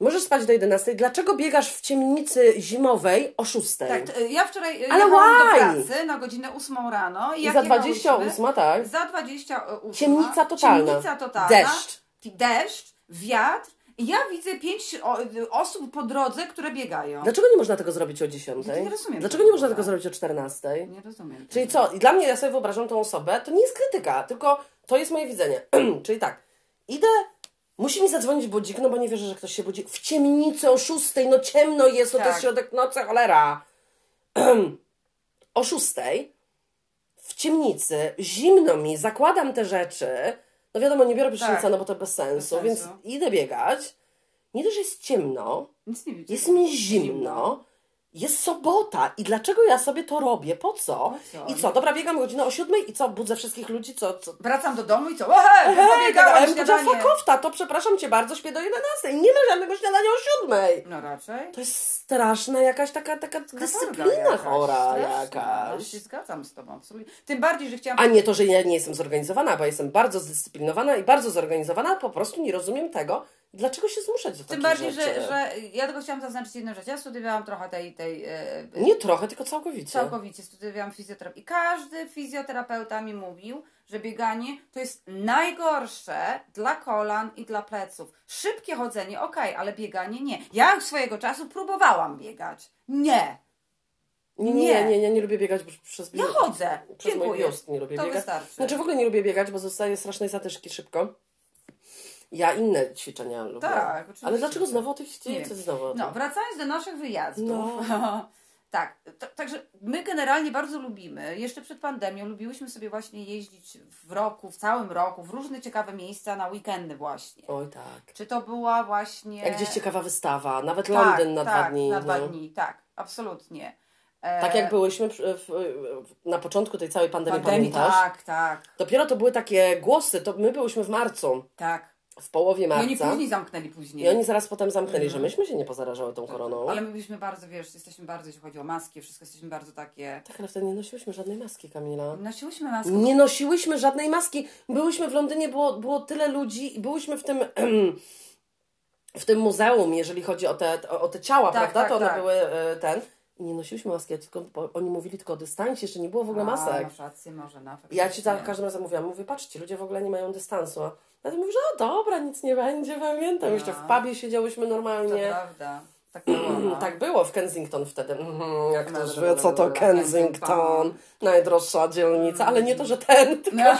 możesz spać do 11, dlaczego biegasz w ciemnicy zimowej o 6? Tak, t- ja wczoraj Ale jechałam why? do pracy na godzinę 8 rano i, I za jechałyśmy- 28, tak? Za 28. Ciemnica totalna. Ciemnica totalna. Deszcz. Deszcz, wiatr. I ja widzę pięć o, osób po drodze, które biegają. Dlaczego nie można tego zrobić o 10? Ja nie rozumiem Dlaczego nie można tego zrobić o 14? Nie rozumiem. Czyli co? I dla mnie, ja sobie wyobrażam tą osobę, to nie jest krytyka, tylko to jest moje widzenie. <clears throat> Czyli tak, idę, musi mi zadzwonić budzik, no bo nie wierzę, że ktoś się budzi. W ciemnicy o szóstej, no ciemno jest, to, to Tak. jest środek nocy, cholera. <clears throat> o szóstej, w ciemnicy, zimno mi, zakładam te rzeczy, no wiadomo, nie biorę prysznica, Tak. no bo to bez sensu, Bez więc sensu. idę biegać. Nie dość, że jest ciemno, Nic nie widzę. jest mi zimno. Jest sobota i dlaczego ja sobie to robię? Po co? Co? I co? Dobra, biegam godzinę o siódmej i co? Budzę wszystkich ludzi? Co? co? Wracam do domu i co? Hej, śniadanie. powiedziała fakowta, to przepraszam Cię bardzo, śpię do 11. Nie ma żadnego śniadania o siódmej. No raczej. To jest straszna jakaś taka, taka dyscyplina jakaś, chora straszna. Jakaś. się zgadzam z Tobą, absolutnie. Tym bardziej, że chciałam... A nie to, że ja nie jestem zorganizowana, bo jestem bardzo zdyscyplinowana i bardzo zorganizowana, po prostu nie rozumiem tego, dlaczego się zmuszać do Tym bardziej, rzeczy. że, że ja tylko chciałam zaznaczyć jedną rzecz. Ja studiowałam trochę tej... tej e, Nie trochę, tylko całkowicie. Całkowicie studiowałam fizjoterapię. I każdy fizjoterapeuta mi mówił, że bieganie to jest najgorsze dla kolan i dla pleców. Szybkie chodzenie, okej, ale bieganie nie. Ja swojego czasu próbowałam biegać. Nie. Nie, nie, Nie. nie, lubię biegać przez Ja chodzę. Przez mój Dziękuję. biust nie lubię To biegać. wystarczy. Znaczy w ogóle nie lubię biegać, bo zostaję strasznej zatyszki szybko. Ja inne ćwiczenia lubię. Tak, oczywiście. Ale dlaczego znowu o tych ćwiczeniach? Znowu? No, wracając do naszych wyjazdów. No. <laughs> tak, także my generalnie bardzo lubimy. Jeszcze przed pandemią lubiłyśmy sobie właśnie jeździć w roku, w całym roku, w różne ciekawe miejsca na weekendy właśnie. Oj tak. Czy to była właśnie... Jak gdzieś ciekawa wystawa, nawet tak, Londyn na tak, dwa dni. na dwa no. dni, tak, absolutnie. E, Tak jak byłyśmy w, w, na początku tej całej pandemii, pandemii, pamiętasz? tak, tak, Dopiero to były takie głosy, to my byłyśmy w marcu, tak. W połowie I marca. oni później zamknęli później. I oni zaraz potem zamknęli, że myśmy się nie pozarażały tą koroną. Ale my byliśmy bardzo, wiesz, jesteśmy bardzo, jeśli chodzi o maski, wszystko jesteśmy bardzo takie... Tak, ale wtedy nie nosiłyśmy żadnej maski, Kamila. Nosiłyśmy maski. Nie nosiłyśmy żadnej maski. Byłyśmy w Londynie, było, było tyle ludzi i byłyśmy w tym, <clears throat> w tym muzeum, jeżeli chodzi o te, o, te ciała, Tak, prawda? tak, to one tak. były e, ten. I nie nosiłyśmy maski, tylko, oni mówili tylko o dystansie, jeszcze nie było w ogóle A, masek. masz rację, może na Ja ci za każdym razem mówiłam, mówię, patrzcie, ludzie w ogóle nie mają dystansu. Ja to mówię, że o, dobra, nic nie będzie, pamiętam. Jeszcze w pubie siedziałyśmy To normalnie. prawda. Tak było. No. Tak było w Kensington wtedy. Mhm, Jak No, ktoś no, wie, no, co no, to no, Kensington. Najdroższa dzielnica, ale nie to, że ten, tylko No.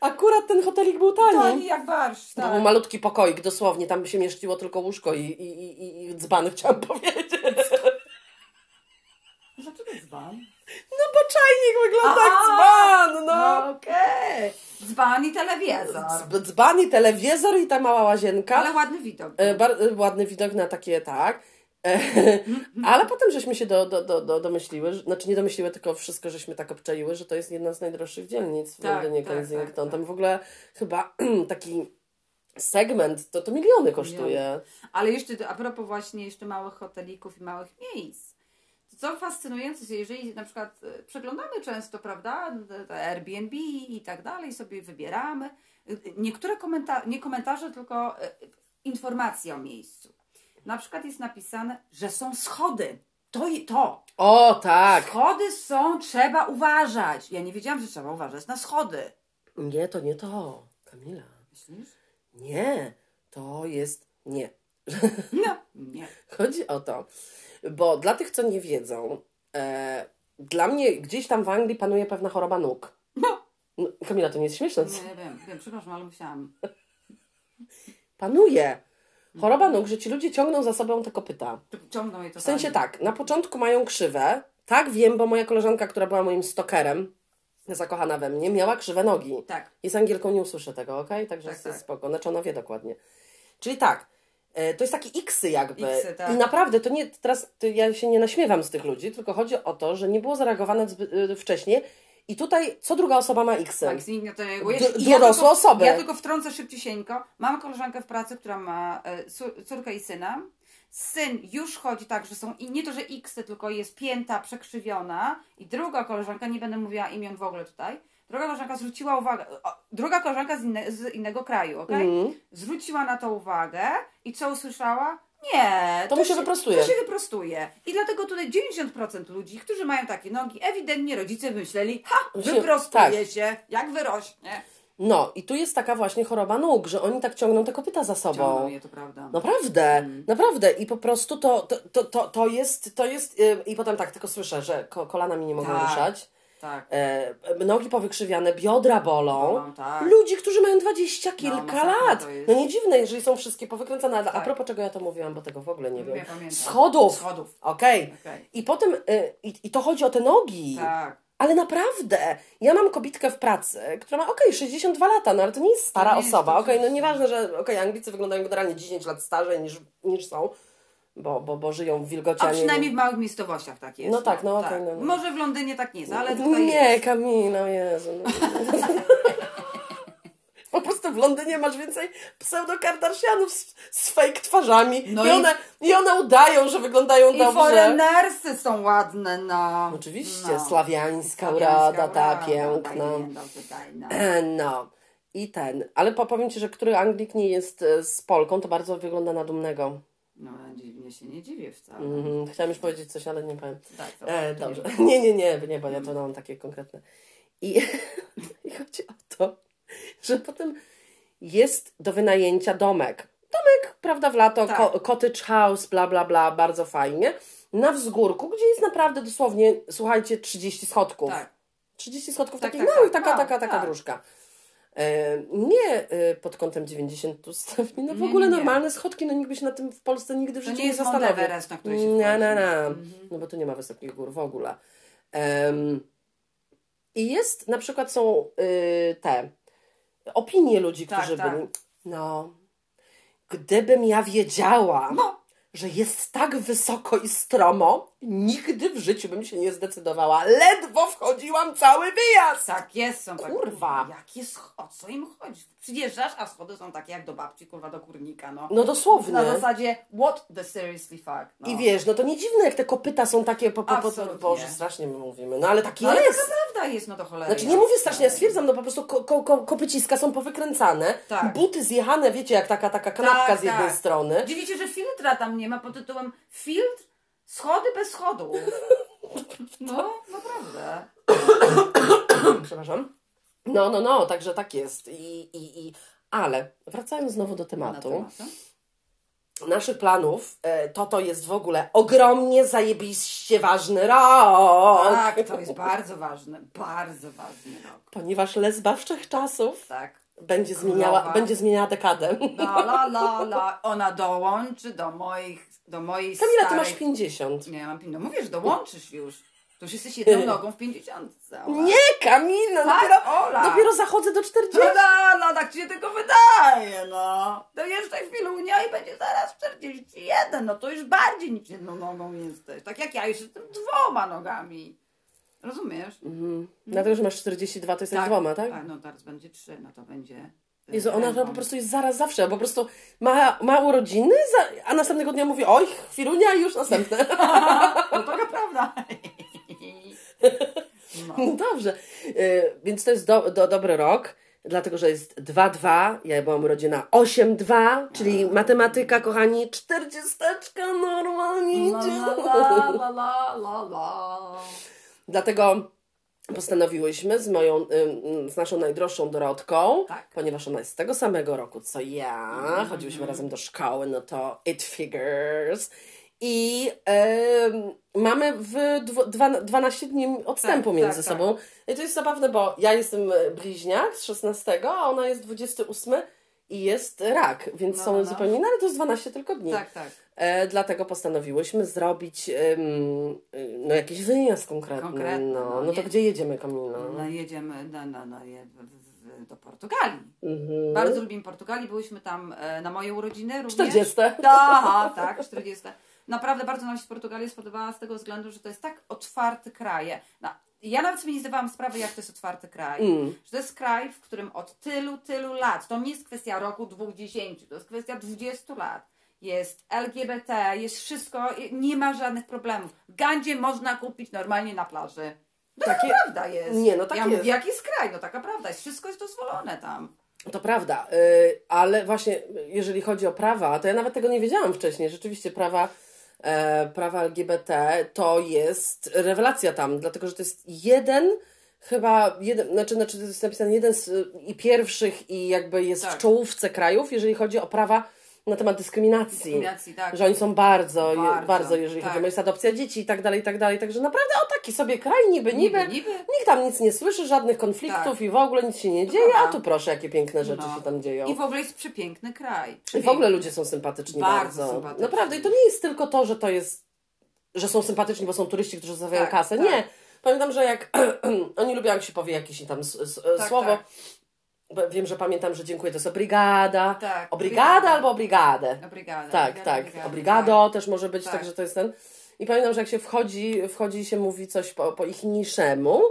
akurat ten hotelik był tani. To nie jak barsz, To był tak. malutki pokoik, dosłownie, tam by się mieściło tylko łóżko i, i, i, i- i dzbany, chciałam powiedzieć. Dlaczego dzban? No bo czajnik wygląda jak Aha! dzban, no. Okej. Dzban i telewizor. Dzb- Dzban i telewizor i ta mała łazienka. Ale ładny widok. E, e, ładny widok na takie, tak. E, <laughs> Ale potem żeśmy się do, do, do, do, domyśliły, znaczy nie domyśliły, tylko wszystko żeśmy tak obczaiły, że to jest jedna z najdroższych dzielnic w Tak, Londynie, tak, Kensington. tak, tak. Tam w ogóle chyba <clears throat> taki segment, to, to miliony kosztuje. Ale jeszcze a propos właśnie jeszcze małych hotelików i małych miejsc. Co fascynujące, jeżeli na przykład e, przeglądamy często, prawda, Airbnb i tak dalej, sobie wybieramy. e, Niektóre komentarze, nie komentarze, tylko e, informacje o miejscu. Na przykład jest napisane, że są schody. To i to. O, tak. Schody są, trzeba uważać. Ja nie wiedziałam, że trzeba uważać na schody. Nie, to nie to. Kamila. Myślisz? Nie, to jest nie. No, nie. Chodzi o to, bo dla tych, co nie wiedzą, e, dla mnie gdzieś tam w Anglii panuje pewna choroba nóg. No, No, Kamila, to nie jest śmieszne. Nie wiem, wiem, przepraszam, ale musiałam. Panuje. Choroba nóg, że ci ludzie ciągną za sobą te kopyta. Ciągną je to W sensie tak, na początku mają krzywe. Tak wiem, bo moja koleżanka, która była moim stokerem, zakochana we mnie, miała krzywe nogi. Tak. Jest Angielką, nie usłyszę tego, okej? Także Tak, jest tak. spoko. Znaczy ona wie dokładnie. Czyli tak, to jest taki X jakby. Xy, tak. I naprawdę to nie, teraz to ja się nie naśmiewam z tych ludzi, tylko chodzi o to, że nie było zareagowane e, wcześniej i tutaj co druga osoba ma X. Tak, z nikt nie to reaguje. D- dorosłe tylko, osoby. Ja tylko wtrącę szybciusieńko. Mam koleżankę w pracy, która ma e, cór- córkę i syna. Syn już chodzi tak, że są i nie to, że X, tylko jest pięta przekrzywiona. I druga koleżanka, nie będę mówiła imion w ogóle tutaj, druga koleżanka zwróciła uwagę, o, druga koleżanka z, inne, z innego kraju, okej? Mhm. Zwróciła na to uwagę i co usłyszała? Nie, To mu się wyprostuje. To się wyprostuje. I dlatego tutaj 90% ludzi, którzy mają takie nogi, ewidentnie rodzice myśleli, ha, wyprostuje tak. się, jak wyrośnie. No i tu jest taka właśnie choroba nóg, że oni tak ciągną te kopyta za sobą. Ciągną je, to prawda. Naprawdę, naprawdę. I po prostu to, to, to, to, to jest, to jest yy, i potem tak, tylko słyszę, że ko, kolana mi nie mogą Tak. ruszać. Tak. E, nogi powykrzywiane, biodra bolą. Bolą, tak. Ludzi, którzy mają dwadzieścia kilka masakra lat. No nie dziwne, jeżeli są wszystkie powykręcane. Ale A Tak. propos czego ja to mówiłam, bo tego w ogóle nie wiem. Nie pamiętam. Schodów. Schodów. Okej. Okej. I potem, y, i, i to chodzi o te nogi. Tak. Ale naprawdę, ja mam kobitkę w pracy, która ma okej, 62 lata, no ale to nie jest stara nie osoba. Okej, no oczywiście. nieważne, że okej, Anglicy wyglądają generalnie 10 lat starzej niż, niż są, bo, bo, bo żyją w wilgoci. A nie- przynajmniej w małych miejscowościach tak jest. No tak, no okej, no, no. Może w Londynie tak nie jest, ale tutaj Nie, jest. Kamila, Jezu. No. <laughs> Po prostu w Londynie masz więcej pseudo-kardashianów z, z fake twarzami No i, i- one, i one udają, że wyglądają I dobrze. foreignersy są ładne, no. Oczywiście, no. slawiańska urada, ta urada, piękna. no. <clears throat> No. I ten. Ale po- powiem Ci, że który Anglik nie jest e, z Polką, to bardzo wygląda na dumnego. No, dziwnie się nie dziwię wcale. Mhm. Chciałam już powiedzieć coś, ale nie powiem. Tak, E, dobrze. <laughs> Nie, nie, nie, nie, bo ja to mam takie konkretne. I, <laughs> I chodzi o to, że potem jest do wynajęcia domek. Domek, prawda, w lato, Tak. ko- cottage house, bla, bla, bla, bardzo fajnie. Na wzgórku, gdzie jest naprawdę dosłownie, słuchajcie, 30 schodków. Tak. 30 schodków Tak, takich tak, małych, tak. taka, Wow, taka, taka tak. dróżka. E, nie e, pod kątem 90 stopni, no w Nie, ogóle nie, nie. normalne schodki, no nikt by się na tym w Polsce nigdy w To życiu nie nie jest Mount zastanowił. Everest, na który się Nie, wchodzi. nie, nie. Mhm. No bo tu nie ma wysokich gór w ogóle. Em, I jest, na przykład są y, te opinie ludzi, Tak, którzy tak. byli. No, gdybym ja wiedziała, No. że jest tak wysoko i stromo, nigdy w życiu bym się nie zdecydowała. Ledwo wchodziłam cały wyjazd. Tak jest, są tak. Kurwa. Jakie schody, co im chodzi? Przyjeżdżasz, a schody są takie jak do babci, kurwa, do kurnika, no. No dosłownie. Na zasadzie, what the seriously fuck, no. I wiesz, no to nie dziwne, jak te kopyta są takie po, po, po, po Absolutnie. Boże, strasznie my mówimy. No ale tak No, ale jest. taka prawda jest, no to cholera. Znaczy nie mówię strasznie, ja stwierdzam, no po prostu ko, ko, ko, kopyciska są powykręcane, Tak. buty zjechane, wiecie, jak taka, taka kanapka Tak, z jednej tak. strony. Dziwicie, że filtra tam nie ma pod tytułem filtr schody bez schodów. <laughs> No, naprawdę. <coughs> Przepraszam. No, no, no, także tak jest. I, i, i... Ale wracając znowu do tematu, temat, naszych planów, e, to to jest w ogóle ogromnie zajebiście ważny rok. Tak, to jest bardzo ważne, bardzo ważny rok. Ponieważ lesba wszechczasów Tak. będzie zmieniała, będzie zmieniała dekadę. La, la, la, la. Ona dołączy do moich, do mojej Kamila, ty starej... masz 50. Nie, ja mam 50. No mówię, że dołączysz już. To już jesteś jedną <laughs> nogą w 50. Nie, Kamila, Tak, dopiero, Ola. dopiero zachodzę do 40. No, no, no, tak ci się tylko wydaje, no. To jeszcze chwilunia i będzie zaraz 41, no to już bardziej niż jedną nogą jesteś. Tak jak ja już jestem dwoma nogami. Rozumiesz? Mhm. Dlatego, że masz 42, to jesteś dwoma, tak? Tak, no teraz będzie trzy, no to będzie... Jezu, ona ręką. po prostu jest zaraz zawsze, po prostu ma, ma urodziny, a następnego dnia mówi, oj, chwilunia już następne. <laughs> No taka prawda. <laughs> No. No dobrze, y, więc to jest do, do, dobry rok, dlatego, że jest 2-2, ja byłam urodzina 8-2, czyli matematyka, kochani, 40 normalnie La, idzie. la, la, la, la, la. Dlatego postanowiłyśmy z moją, z naszą najdroższą Dorotką, Tak. ponieważ ona jest z tego samego roku co ja, chodziłyśmy razem do szkoły, no to it figures. I em, mamy w dwo, dwa, 12 dni odstępu Tak, między tak, sobą. I to jest zabawne, bo ja jestem bliźniak z 16, a ona jest 28 i jest rak, więc No, są no, no. zupełnie inne, ale to jest 12 tylko dni. Tak, tak. E, dlatego postanowiłyśmy zrobić y, no, jakiś wyjazd konkretny. Konkretny, no, no, no to gdzie jedziemy, Kamila? No jedziemy je- w, w, do Portugalii. Mhm. Bardzo lubimy Portugalii. Byłyśmy tam e, na moje urodziny również. 40. Aha, tak, 40. Naprawdę bardzo nam się Portugalia spodobała z tego względu, że to jest tak otwarty kraj. No, ja nawet sobie nie zdawałam sprawy, jak to jest otwarty kraj. Mm. Że to jest kraj, w którym od tylu, tylu lat, to nie jest kwestia roku, dwóch, dziesięciu, to jest kwestia 20 lat. Jest LGBT, jest wszystko, nie ma żadnych problemów. Gandzie można kupić normalnie na plaży. No Takie- taka prawda jest. Nie, no tak ja jest. mówię, jaki jest kraj, no taka prawda jest. Wszystko jest dozwolone tam. To prawda, y, ale właśnie jeżeli chodzi o prawa, to ja nawet tego nie wiedziałam wcześniej. Rzeczywiście prawa, prawa LGBT to jest rewelacja tam, dlatego że to jest jeden, chyba jeden, znaczy, znaczy to jest napisane jeden z i pierwszych i jakby jest w Tak. czołówce krajów, jeżeli chodzi o prawa na temat dyskryminacji. Dyskryminacji, tak. Że oni są bardzo, bardzo, Bardzo, bardzo jeżeli tak. chodzi o jest adopcja dzieci i tak dalej, i tak dalej. Także naprawdę o taki sobie kraj niby, niby. Niby, niby. Nikt tam nic nie słyszy, żadnych konfliktów Tak. i w ogóle nic się nie dzieje, a tu proszę, jakie piękne rzeczy No. się tam dzieją. I w ogóle jest przepiękny kraj. I w ogóle ludzie są sympatyczni bardzo. Bardzo sympatyczni. Naprawdę. I to nie jest tylko to, że to jest, że są sympatyczni, bo są turyści, którzy zostawiają Tak, kasę. tak. Nie. Pamiętam, że jak <clears throat> oni lubią, jak się powie jakieś tam Tak, słowo. Tak. Wiem, że pamiętam, że dziękuję, to jest obrigada. Tak, Obrigada albo obrigadę. Obrigada. Tak, tak. Obrigado też może być, Tak. także to jest ten. I pamiętam, że jak się wchodzi, wchodzi i się mówi coś po, po ich niszemu,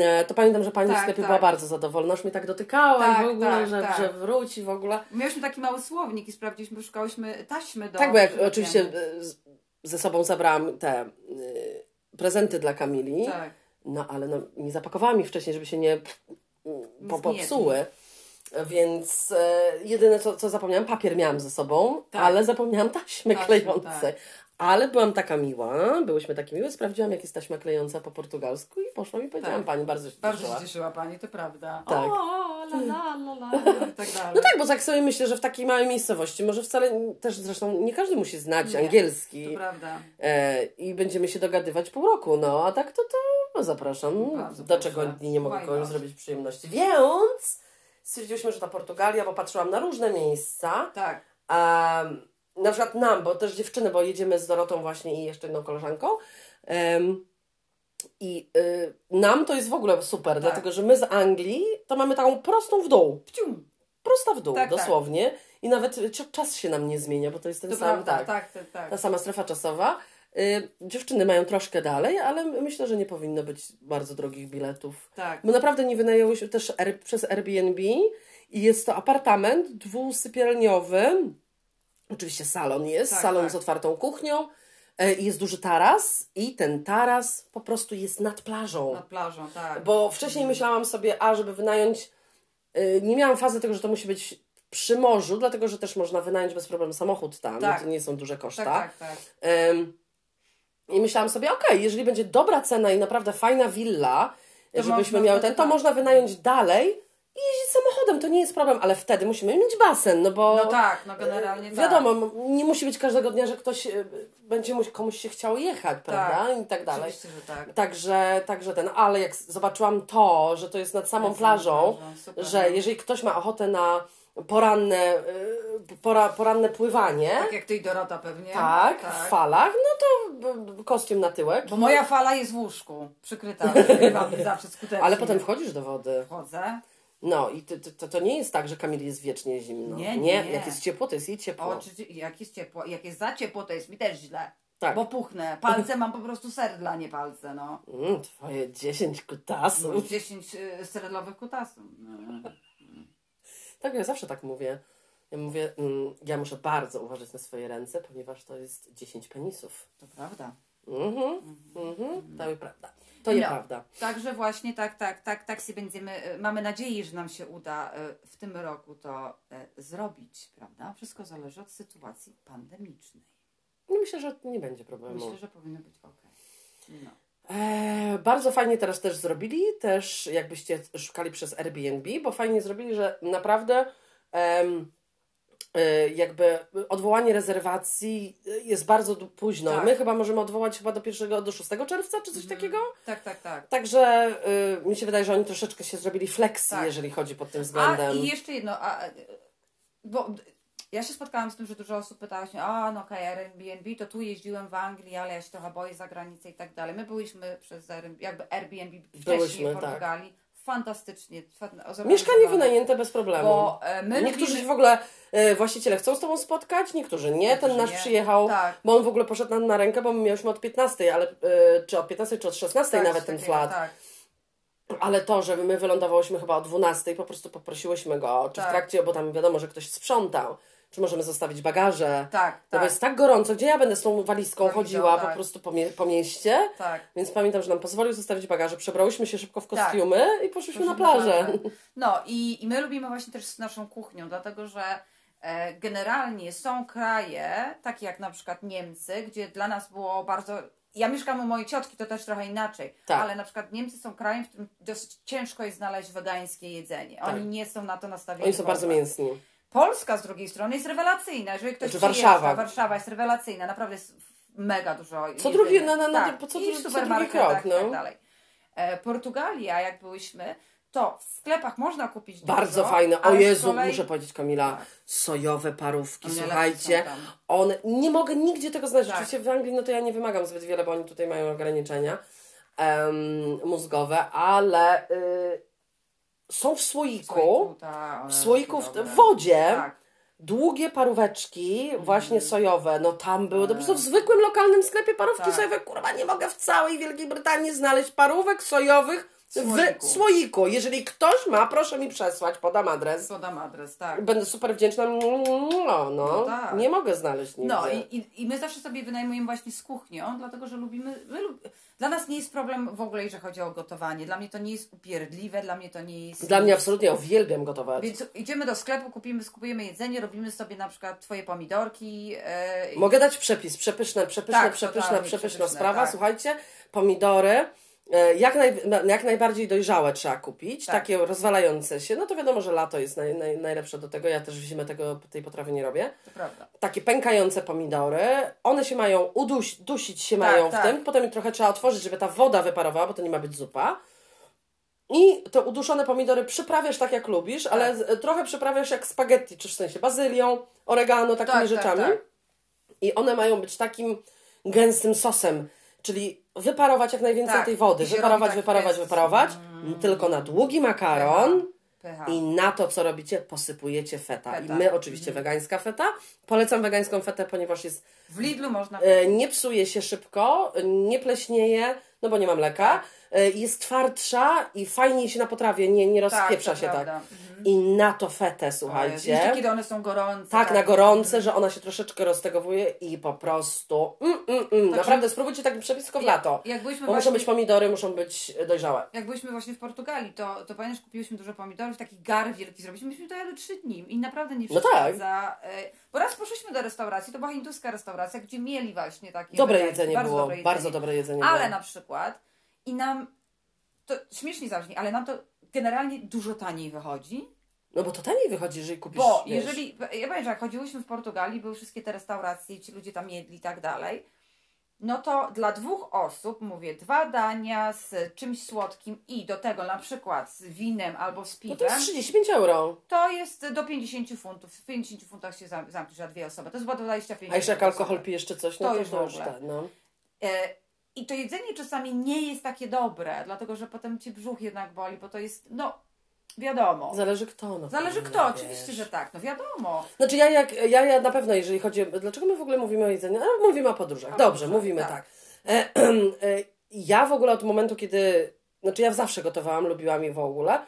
e, to pamiętam, że pani w Tak, sklepie tak. była bardzo zadowolona, już mnie tak dotykała Tak, i w ogóle, tak, że, tak. że wróci w ogóle. Mieliśmy taki mały słownik i sprawdziliśmy, szukałyśmy taśmy do... Tak, bo jak oczywiście e, ze sobą zabrałam te e, prezenty dla Kamili, Tak. no ale no, nie zapakowałam ich wcześniej, żeby się nie po, popsuły. Więc e, jedyne co, co zapomniałam, papier miałam ze sobą, Tak. ale zapomniałam taśmy Taśmy, klejące. tak. Ale byłam taka miła, byłyśmy takie miłe, sprawdziłam jak jest taśma klejąca po portugalsku i poszłam i powiedziałam Tak. pani, bardzo się Bardzo cieszyła. się cieszyła Pani, to prawda. Tak. O, la, la, la, la, i <laughs> tak dalej. No tak, bo tak sobie myślę, że w takiej małej miejscowości może wcale też zresztą nie każdy musi znać Nie, angielski. To prawda. E, I będziemy się dogadywać pół roku, no a tak to to no, zapraszam. Bardzo Do proszę. nie mogę komuś zrobić przyjemności. Więc stwierdziłyśmy, że ta Portugalia, bo patrzyłam na różne miejsca. Tak. Um, na przykład nam, bo też dziewczyny, bo jedziemy z Dorotą właśnie i jeszcze jedną koleżanką. Em, I y, nam to jest w ogóle super, Tak. dlatego że my z Anglii to mamy taką prostą w dół. Pcium. Prosta w dół, Tak, tak. dosłownie. I nawet y, czas się nam nie zmienia, bo to jest ten To sam. prawda, tak, tak, tak. Ta sama strefa czasowa. Y, dziewczyny mają troszkę dalej, ale myślę, że nie powinno być bardzo drogich biletów. Tak. Bo naprawdę nie wynajęłyśmy też Air, przez Airbnb i jest to apartament dwusypialniowy. Oczywiście salon jest, Tak, salon tak. z otwartą kuchnią. e, Jest duży taras i ten taras po prostu jest nad plażą. Nad plażą, tak. Bo wcześniej myślałam sobie, a żeby wynająć, y, nie miałam fazy tego, że to musi być przy morzu, dlatego że też można wynająć bez problemu samochód tam, Tak. to nie są duże koszta. tak, tak, tak. I myślałam sobie, okej, jeżeli będzie dobra cena i naprawdę fajna willa, To żebyśmy miały ten, to tak. można wynająć dalej i jeździć samochodem, to nie jest problem, ale wtedy musimy mieć basen, no bo No tak, no generalnie tak. wiadomo, m- nie musi być każdego dnia, że ktoś e, będzie mu, komuś się chciało jechać, prawda? I tak dalej. Tak. Także, także ten, ale jak zobaczyłam to, że to jest nad samą Nad samą plażą, plażą, super, że no. jeżeli ktoś ma ochotę na poranne, y, pora, poranne pływanie, Tak jak ty i Dorota pewnie. tak, w falach, no to b- kostium na tyłek. Bo moja fala jest w łóżku, przykryta, <laughs> zawsze skutecznie. Ale potem wchodzisz do wody. Wchodzę. No i to, to, to nie jest tak, że Kamil jest wiecznie zimno. Nie, nie, nie. Jak jest ciepło, to jest jej ciepło. O, czy, jak jest ciepło, jak jest za ciepło, to jest mi też źle. Tak. Bo puchnę. Palce mam po prostu serdla, nie palce, no. Mm, twoje 10 kutasów. 10 y, serdelowych kutasów. No. <laughs> Tak, ja zawsze tak mówię. Ja mówię, mm, ja muszę bardzo uważać na swoje ręce, ponieważ to jest 10 penisów. To prawda. Mhm, mhm, to jest prawda. To jest No. prawda. Także właśnie tak, tak, tak, tak się będziemy, y, mamy nadzieję, że nam się uda y, w tym roku to y, zrobić, prawda? Wszystko zależy od sytuacji pandemicznej. No myślę, że nie będzie problemu. Myślę, że powinno być ok. No. Eee, bardzo fajnie teraz też zrobili, też jakbyście szukali przez Airbnb, bo fajnie zrobili, że naprawdę em, y, jakby odwołanie rezerwacji jest bardzo d- późno. Tak. My chyba możemy odwołać chyba do 1 do 6 czerwca, czy coś takiego? Tak, tak, tak. Także y, mi się wydaje, że oni troszeczkę się zrobili flexi, Tak. jeżeli chodzi pod tym A względem. i jeszcze jedno, a, e, bo ja się spotkałam z tym, że dużo osób pytało się, a no okej, Airbnb, to tu jeździłem w Anglii, ale ja się trochę boję za granicę i tak dalej. My byliśmy przez Airbnb, jakby Airbnb wcześniej Byłyśmy, w tak. Portugalii. Fantastycznie. fa- Mieszkanie wynajęte bez problemu. Bo e, my Niektórzy lubimy... się w ogóle, e, właściciele chcą z Tobą spotkać, niektórzy nie. Ten Niektórzy nasz nie. przyjechał, Tak. bo on w ogóle poszedł nam na rękę, bo my mieliśmy od 15, ale, e, czy od 15, czy od 16 Tak, nawet ten flat. Tak. Ale to, że my wylądowałyśmy chyba o 12, po prostu poprosiłyśmy go, czy w Tak. trakcie, bo tam wiadomo, że ktoś sprzątał, czy możemy zostawić bagaże. Tak, No tak. bo jest tak gorąco, gdzie ja będę z tą walizką Walizą, chodziła tak. po prostu po, mie- po mieście. tak. Więc pamiętam, że nam pozwolił zostawić bagaże, przebrałyśmy się szybko w kostiumy i poszliśmy na plażę. No i, i my lubimy właśnie też z naszą kuchnią, dlatego że e, generalnie są kraje, takie jak na przykład Niemcy, gdzie dla nas było bardzo. Ja mieszkam u mojej ciotki, to też trochę inaczej, Tak. ale na przykład Niemcy są krajem, w którym dosyć ciężko jest znaleźć wegańskie jedzenie. Oni Tak. nie są na to nastawieni. Oni są bardzo mięsni. Polska z drugiej strony jest rewelacyjna. Jeżeli ktoś Znaczy przyjeżdża, Warszawa. Warszawa jest rewelacyjna, naprawdę jest mega dużo Co drugi- na- na- na- tak. po co I co drugi krok, i tak no. dalej. E, Portugalia, jak byłyśmy, to w sklepach można kupić Bardzo dużo, fajne. O Jezu, kolei- muszę powiedzieć Kamila, Tak. sojowe parówki, One słuchajcie. One, nie mogę nigdzie tego znaleźć. Tak. Oczywiście w Anglii, no to ja nie wymagam zbyt wiele, bo oni tutaj mają ograniczenia em, mózgowe, ale y, są w słoiku, tak, w słoiku, w, dobre. w wodzie, Tak. długie paróweczki, właśnie sojowe, no tam były, to po prostu w Tak. zwykłym lokalnym sklepie parówki Tak. sojowe, kurwa, nie mogę w całej Wielkiej Brytanii znaleźć parówek sojowych w Słoiku. Jeżeli ktoś ma, proszę mi przesłać, podam adres. Podam adres, tak. Będę super wdzięczna. No, no, No tak. nie mogę znaleźć nigdzie. No i, i, i my zawsze sobie wynajmujemy właśnie z kuchnią, dlatego że lubimy. My lub... Dla nas nie jest problem w ogóle, jeżeli chodzi o gotowanie. Dla mnie to nie jest upierdliwe, dla mnie to nie jest. Dla mnie absolutnie uwielbiam gotować. Więc idziemy do sklepu, kupimy, skupujemy jedzenie, robimy sobie na przykład twoje pomidorki. i- Mogę dać przepis. Przepyszne, przepyszne, Tak, przepyszne, totalnie przepyszna przepyszne, sprawa. tak. Słuchajcie, pomidory. E, Jak, naj, na- jak najbardziej dojrzałe trzeba kupić, Tak. takie rozwalające się. No to wiadomo, że lato jest naj, naj, najlepsze do tego. Ja też w zimę tego, tej potrawy nie robię. To prawda. Takie pękające pomidory. One się mają uduś, dusić się Tak, mają w tak. tym. Potem trochę trzeba otworzyć, żeby ta woda wyparowała, bo to nie ma być zupa. I te uduszone pomidory przyprawiasz tak jak lubisz, ale z- trochę przyprawiasz jak spaghetti, czy w sensie bazylią, oregano, takimi Tak, tak, rzeczami. tak. I one mają być takim gęstym sosem, czyli wyparować jak najwięcej Tak. tej wody. Wyparować, tak wyparować, jest. wyparować. Tylko na długi makaron. Pycha. I na to, co robicie, posypujecie feta. Feta. I my oczywiście wegańska feta. Polecam wegańską fetę, ponieważ jest, W Lidlu można. e, nie psuje się szybko, nie pleśnieje, no bo nie ma mleka. E, jest twardsza i fajniej się na potrawie, nie, nie rozpieprza to się tak. prawda. Mhm. I na to fetę, Jeszcze słuchajcie. kiedy one są gorące. Tak, na gorące, że ona się troszeczkę roztegowuje i po prostu. Mm, mm, mm. Naprawdę, spróbujcie taki przepis tylko w lato. Jak Bo muszą właśnie- być pomidory, muszą być dojrzałe. Jak byliśmy właśnie w Portugalii, to, to pamiętasz, kupiłyśmy dużo pomidorów, taki gar wielki zrobiliśmy, myśmy to jadły trzy dni i naprawdę nie No tak. przeszkadza. e, Bo raz poszliśmy do restauracji, to była hinduska restauracja, gdzie mieli właśnie takie Dobre jedzenie bardzo było, dobre bardzo dobre jedzenie Ale było. na przykład i nam, to śmiesznie zabrzmi, ale nam to generalnie dużo taniej wychodzi, No bo to taniej wychodzi, jeżeli kupisz. bo wiesz, jeżeli, ja pamiętam, że jak chodziłyśmy w Portugalii, były wszystkie te restauracje, ci ludzie tam jedli i tak dalej, no to dla dwóch osób, mówię, dwa dania z czymś słodkim i do tego na przykład z winem albo z No piwem, to jest 35 euro. to jest do 50 funtów. W 50 funtach się zam- zamkniesz na dwie osoby. To jest chyba 25 A jeszcze jak alkohol pijesz czy coś, no To to, już w ogóle. ten, no. I to jedzenie czasami nie jest takie dobre, dlatego że potem ci brzuch jednak boli, bo to jest, no, wiadomo. Zależy kto. No, Zależy kto, wiesz. oczywiście, że tak, no wiadomo. Znaczy ja, jak, ja, ja na pewno, jeżeli chodzi, dlaczego my w ogóle mówimy o jedzeniu? No, mówimy o podróżach. O Dobrze, podróżach, mówimy tak. tak. E, <clears throat> e, ja w ogóle od momentu, kiedy, znaczy ja zawsze gotowałam, lubiłam je w ogóle,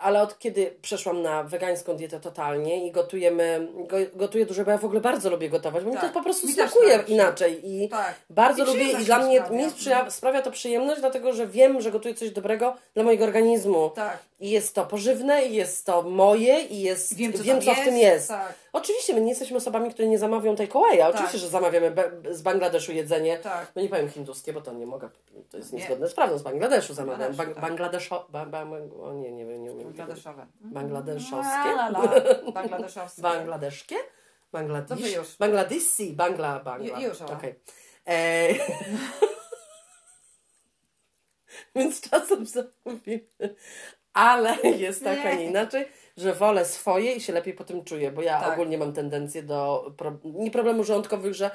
ale od kiedy przeszłam na wegańską dietę totalnie i gotujemy, go, gotuję dużo, bo ja w ogóle bardzo lubię gotować, bo mi Tak. to po prostu Mi smakuje tak. inaczej i Tak. bardzo I lubię i dla mi mnie sprawia. mi sprawia, sprawia to przyjemność, dlatego że wiem, że gotuję coś dobrego dla mojego organizmu. Tak. I jest to pożywne, i jest to moje, i jest, Wiem, co, wiem, co w tym jest. Tak, Oczywiście, my nie jesteśmy osobami, które nie zamawią takeawaya. Oczywiście, Tak. że zamawiamy z Bangladeszu jedzenie. tak. No nie powiem hinduskie, bo to nie mogę, to jest Nie. niezgodne z prawdą. Z Bangladeszu zamawiam. Bang- tak. Bangladeszo... Ba, ba, o nie, nie wiem, nie umiem. Bangladeszowe. Bangladeszowskie? La, la, la. <laughs> Bangladeszowskie. Bangladeszkie? Już. Bangladeshi, Bangla, Bangla. Ju- już. Okej. E... <laughs> Więc czasem zamówimy. Ale <laughs> jest tak, a nie inaczej, że wolę swoje i się lepiej po tym czuję, bo ja Tak. ogólnie mam tendencję do pro... nie problemów żołądkowych, że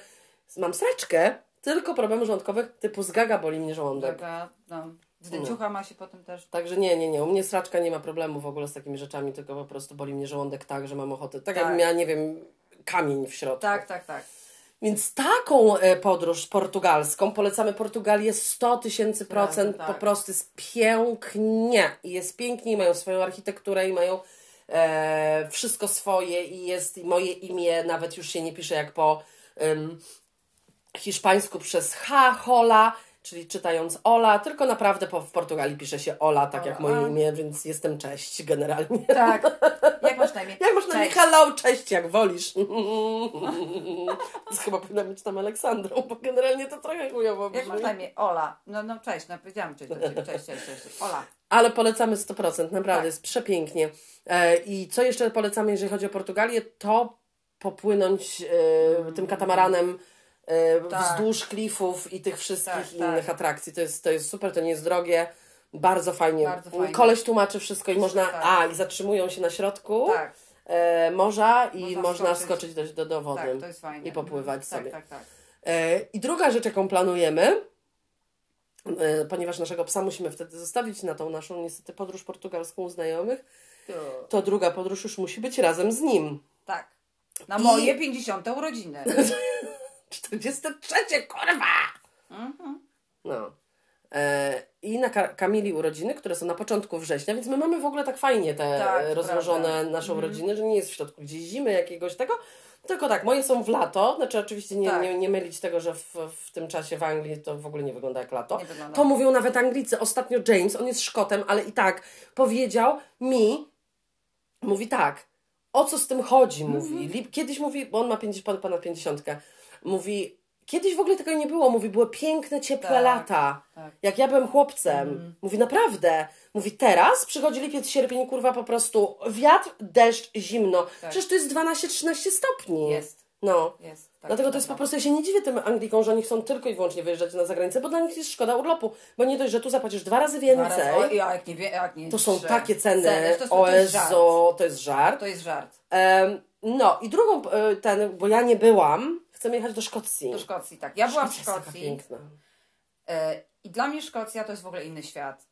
mam sraczkę, tylko problemów żołądkowych typu zgaga boli mnie żołądek. Taka, no, zdęciucha ma się potem też. Także nie, nie, nie. U mnie sraczka nie ma problemu w ogóle z takimi rzeczami, tylko po prostu boli mnie żołądek tak, że mam ochotę. Tak, Tak. jakbym miała, nie wiem, kamień w środku. Tak, tak, tak. Więc taką e, podróż portugalską polecamy Portugalię 100 tysięcy procent. tak. Po prostu jest pięknie. I jest pięknie, i mają swoją architekturę, i mają e, wszystko swoje, i jest i moje imię, nawet już się nie pisze jak po em, hiszpańsku przez H, Hola, czyli czytając Ola, tylko naprawdę po, w Portugalii pisze się Ola, tak Ola, jak moje imię, więc jestem cześć generalnie. Tak. <laughs> Jak masz na imię? Jak można nie Cześć. hello, cześć, jak wolisz. <laughs> Chyba powinna być tam Aleksandrą, bo generalnie to trochę chujowo Jak brzmi. masz na imię? Ola. No, no cześć, no powiedziałam cześć do ciebie. Cześć, cześć, cześć. Ola. Ale polecamy 100%, naprawdę, Tak. jest przepięknie. E, I co jeszcze polecamy, jeżeli chodzi o Portugalię, to popłynąć e, tym katamaranem Tak. wzdłuż klifów i tych wszystkich Tak, innych tak. atrakcji. To jest, to jest super, to nie jest drogie. Bardzo fajnie. Bardzo fajnie. Koleś tłumaczy wszystko i można. Tak. A, i zatrzymują się na środku Tak, e, morza i można, Można skoczyć, do, do, do wody. tak, to jest fajne. I popływać tak, sobie. Tak, tak, E, I druga rzecz, jaką planujemy, e, ponieważ naszego psa musimy wtedy zostawić na tą naszą niestety podróż portugalską u znajomych, tak. to druga podróż już musi być razem z nim. Tak. Na I- moje 50 urodziny. <laughs> 43, kurwa! Mhm. No. E, I na Ka- Kamili urodziny, które są na początku września, więc my mamy w ogóle tak fajnie te Tak, e, rozłożone prawda. nasze Mhm. urodziny, że nie jest w środku gdzieś zimy jakiegoś tego, tylko tak, moje są w lato, znaczy oczywiście nie, Tak. nie, nie mylić tego, że w, w tym czasie w Anglii to w ogóle nie wygląda jak lato. Wygląda. To mówią nawet Anglicy. Ostatnio James, on jest Szkotem, ale i tak powiedział mi, mówi tak, o co z tym chodzi, mówi. Lip- Kiedyś mówi, bo on ma 50, pon- ponad 50, mówi, kiedyś w ogóle tego nie było, mówi, były piękne, ciepłe Tak, lata. tak. Jak ja byłem chłopcem. Mówi, naprawdę. Mówi, teraz przychodzi lipiec, sierpień, kurwa, po prostu wiatr, deszcz, zimno. Przecież to jest 12-13 stopni. Jest. No. Jest. Tak, Dlatego to jest po prawda. prostu, ja się nie dziwię tym Anglikom, że oni chcą tylko i wyłącznie wyjeżdżać na zagranicę, bo dla nich jest szkoda urlopu. Bo nie dość, że tu zapłacisz dwa razy Dwa więcej, razy- O, ja, jak nie jak nie to są że takie ceny, to, to, o to jest żart. To jest żart. Em, no i drugą, e, ten, bo ja nie byłam, chcemy jechać do Szkocji. Do Szkocji, tak. Ja byłam w Szkocji piękna. e, i dla mnie Szkocja to jest w ogóle inny świat.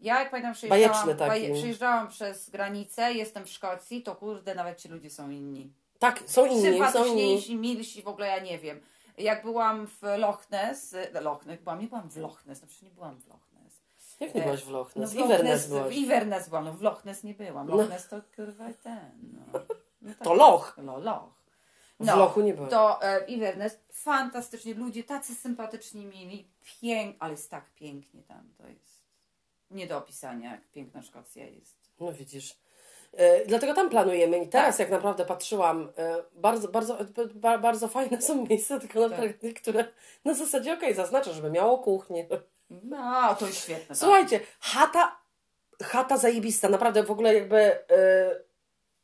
Ja jak pamiętam przyjeżdżałam, baje- przyjeżdżałam przez granicę, jestem w Szkocji, to kurde, nawet ci ludzie są inni. Tak, są inni, są inni. Milsi, w ogóle ja nie wiem. Jak byłam w Loch Ness, e, Loch Ness, byłam, nie byłam w Loch Ness, no przecież nie byłam w Loch Ness. Jak nie byłaś w Loch No Ness? w w Loch Ness, byłaś. w Inverness byłam, no w Loch Ness nie byłam. Loch No. Ness to kurwa ten, no. no tak. To Loch. No, Loch. W Lochu nie. To e, Inverness, fantastycznie, ludzie tacy sympatyczni, mili, pięk, ale jest tak pięknie tam, to jest nie do opisania, jak piękna Szkocja jest. No widzisz. E, dlatego tam planujemy i teraz Tak. jak naprawdę patrzyłam, e, bardzo, bardzo, ba, bardzo fajne są miejsca, tylko Tak. naprawdę niektóre na zasadzie okej, zaznaczę, żeby miało kuchnię. No, to jest świetne. tak. Słuchajcie, chata, chata zajebista, naprawdę w ogóle jakby e,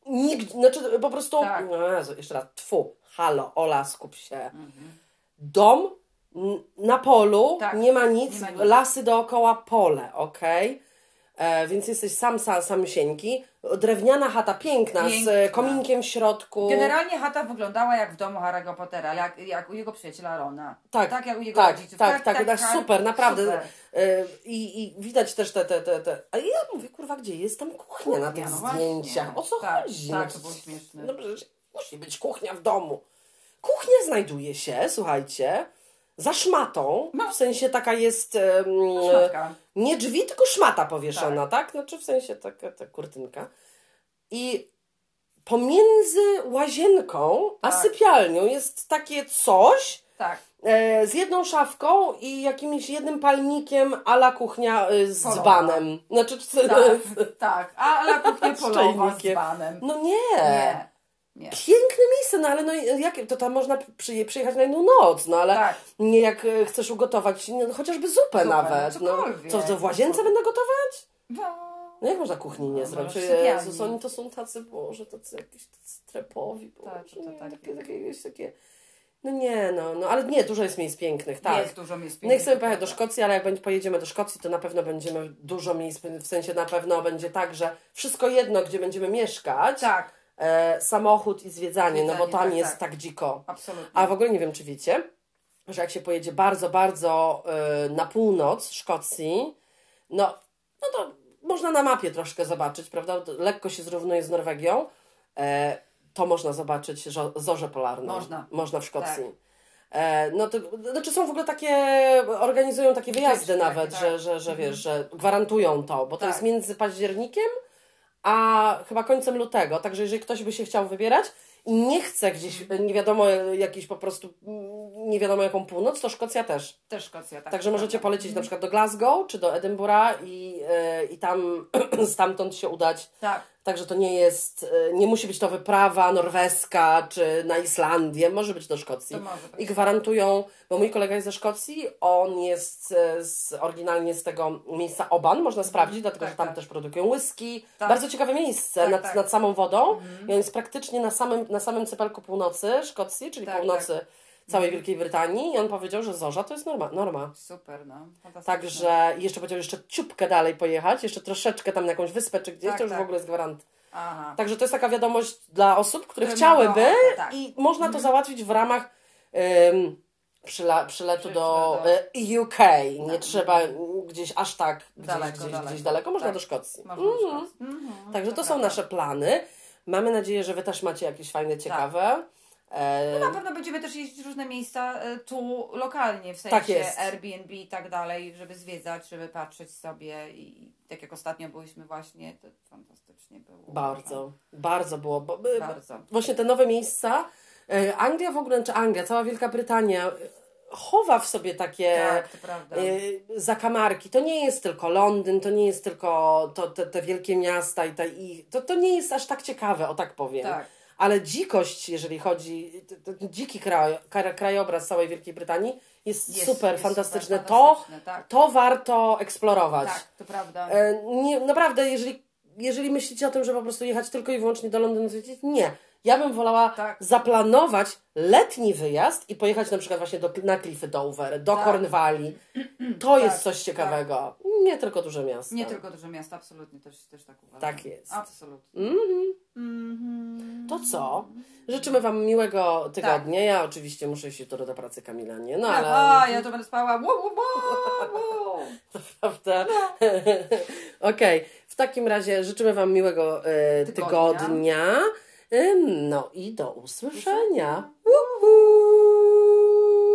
nikt, znaczy po prostu, Tak. no Jezu, jeszcze raz, tfu, halo, Ola, skup się. Dom n- na polu, Tak, nie ma nic, nie ma nic. lasy dookoła, pole, okej? E, Więc jesteś sam, sam, samsieńki. Drewniana chata, piękna, z Piękna. e, kominkiem w środku. Generalnie chata wyglądała jak w domu Harry'ego Pottera, jak, jak u jego przyjaciela Rona. Tak, tak jak u jego tak, rodziców. tak, tak, tak, super, naprawdę. super. E, I, I widać też te, te, te, te. A ja mówię, kurwa, gdzie jest tam kuchnia na tych no właśnie. zdjęciach? O co Tak, chodzi? tak, to było śmieszne. No przecież musi być kuchnia w domu. Kuchnia znajduje się, słuchajcie, za szmatą. W sensie taka jest. No, Szmatka. nie drzwi, tylko szmata powieszona, tak? Znaczy w sensie taka ta kurtynka. I pomiędzy łazienką a Tak. sypialnią jest takie coś Tak. e, z jedną szafką i jakimś jednym palnikiem a la kuchnia e, z Polowa. dzbanem. Znaczy, Tak, <laughs> tak. A ale kuchnia Z polowa z czajnikiem. banem. no nie. Nie. Nie. Piękne miejsce, no ale no jak, to tam można przyje, przyjechać na jedną noc, no ale Tak. nie jak e, chcesz ugotować no, chociażby zupę Zupę, nawet. no No, co, to w łazience będę gotować? No jak można kuchni nie No, zrobić? Jezus, oni to są tacy, Boże, tacy jakieś tacy trepowi. Boże, Tak, to nie, tak. takie, takie, jakieś takie... No nie, no, no, ale nie, dużo jest miejsc pięknych, tak. Jest dużo miejsc No jak chcemy pięknych, pojechać do prawda. Szkocji, ale jak będzie- pojedziemy do Szkocji, to na pewno będziemy dużo miejsc, w sensie na pewno będzie tak, że wszystko jedno, gdzie będziemy mieszkać, Tak, e, samochód i zwiedzanie, no bo Zwiedzanie, tam tak, jest tak. tak dziko. absolutnie. A w ogóle nie wiem, czy wiecie, że jak się pojedzie bardzo, bardzo e, na północ Szkocji, no, no to można na mapie troszkę zobaczyć, prawda? Lekko się zrównuje z Norwegią. E, to można zobaczyć żo- zorzę polarną. Można. Można w Szkocji. Tak. E, no to, znaczy są w ogóle takie, organizują takie wyjazdy Wycieczki nawet, takie, że, tak. że, że wiesz, że gwarantują to, bo to Tak. jest między październikiem a chyba końcem lutego, także jeżeli ktoś by się chciał wybierać i nie chce gdzieś, nie wiadomo, jakiś po prostu, nie wiadomo jaką północ, to Szkocja też. Też Szkocja, tak. Także możecie prawda. polecieć na przykład do Glasgow czy do Edynburga i, e, i tam <clears throat> stamtąd się udać. Tak, Także to nie jest, e, nie musi być to wyprawa norweska czy na Islandię, może być do Szkocji. I gwarantują, bo mój kolega jest ze Szkocji, on jest e, z, oryginalnie z tego miejsca Oban, można sprawdzić, dlatego tak, że tam tak. też produkują whisky. Tak. Bardzo ciekawe miejsce Tak, nad, tak. nad samą wodą. I on jest praktycznie na samym, na samym cypelku północy Szkocji, czyli Tak, północy całej Wielkiej Brytanii. I on powiedział, że zorza to jest norma. norma. super, no. Także jeszcze powiedział jeszcze ciupkę dalej pojechać, jeszcze troszeczkę tam na jakąś wyspę czy gdzieś, Tak, to już tak. w ogóle jest gwarant. Aha. Także to jest taka wiadomość dla osób, które Które chciałyby tak. i można to załatwić w ramach ym, przyla, przyletu Przy- do do- y, UK. Nie trzeba gdzieś aż tak gdzieś Daleko, gdzieś, daleko. gdzieś daleko. można Tak. do Szkocji. Można do Mhm. Szkocji. Mhm, Także to są prawda. nasze plany. Mamy nadzieję, że Wy też macie jakieś fajne, ciekawe. E, Na pewno będziemy też jeździć w różne miejsca e, tu lokalnie, w sensie Tak jest. Airbnb i tak dalej, żeby zwiedzać, żeby patrzeć sobie i tak jak ostatnio byliśmy właśnie, to fantastycznie było. bardzo, bardzo było. Bo, Bardzo. Właśnie te nowe miejsca. e, Anglia w ogóle, czy Anglia, cała Wielka Brytania chowa w sobie takie Tak, to zakamarki. To nie jest tylko Londyn, to nie jest tylko to, te, te wielkie miasta i, te, i to, to nie jest aż tak ciekawe, o tak powiem. Tak. Ale dzikość, jeżeli chodzi, dziki kraj, kraj, krajobraz całej Wielkiej Brytanii jest, Jest- super, jest fantastyczny. super to, fantastyczne, tak. to warto eksplorować. Tak, to prawda. E, nie, naprawdę, jeżeli, jeżeli myślicie o tym, że po prostu jechać tylko i wyłącznie do Londynu, zwiedzić, nie. Ja bym wolała Tak. zaplanować letni wyjazd i pojechać na przykład właśnie do, na Klify Dover, do Tak. Cornwalli. <clears throat> To jest Tak, coś ciekawego. Nie tylko duże miasta. Nie tylko duże miasta, absolutnie też, też tak uważam. Tak jest. Absolutnie. Mhm. Mhm. To co? Życzymy Wam miłego tygodnia. Ja oczywiście muszę jutro do pracy Kamila, nie? No ale Aha, ja to będę spała. Wow, wow, wow, wow. prawda? <laughs> Okej, w takim razie życzymy Wam miłego e, Tygodnia. tygodnia. No i do usłyszenia. Uhu.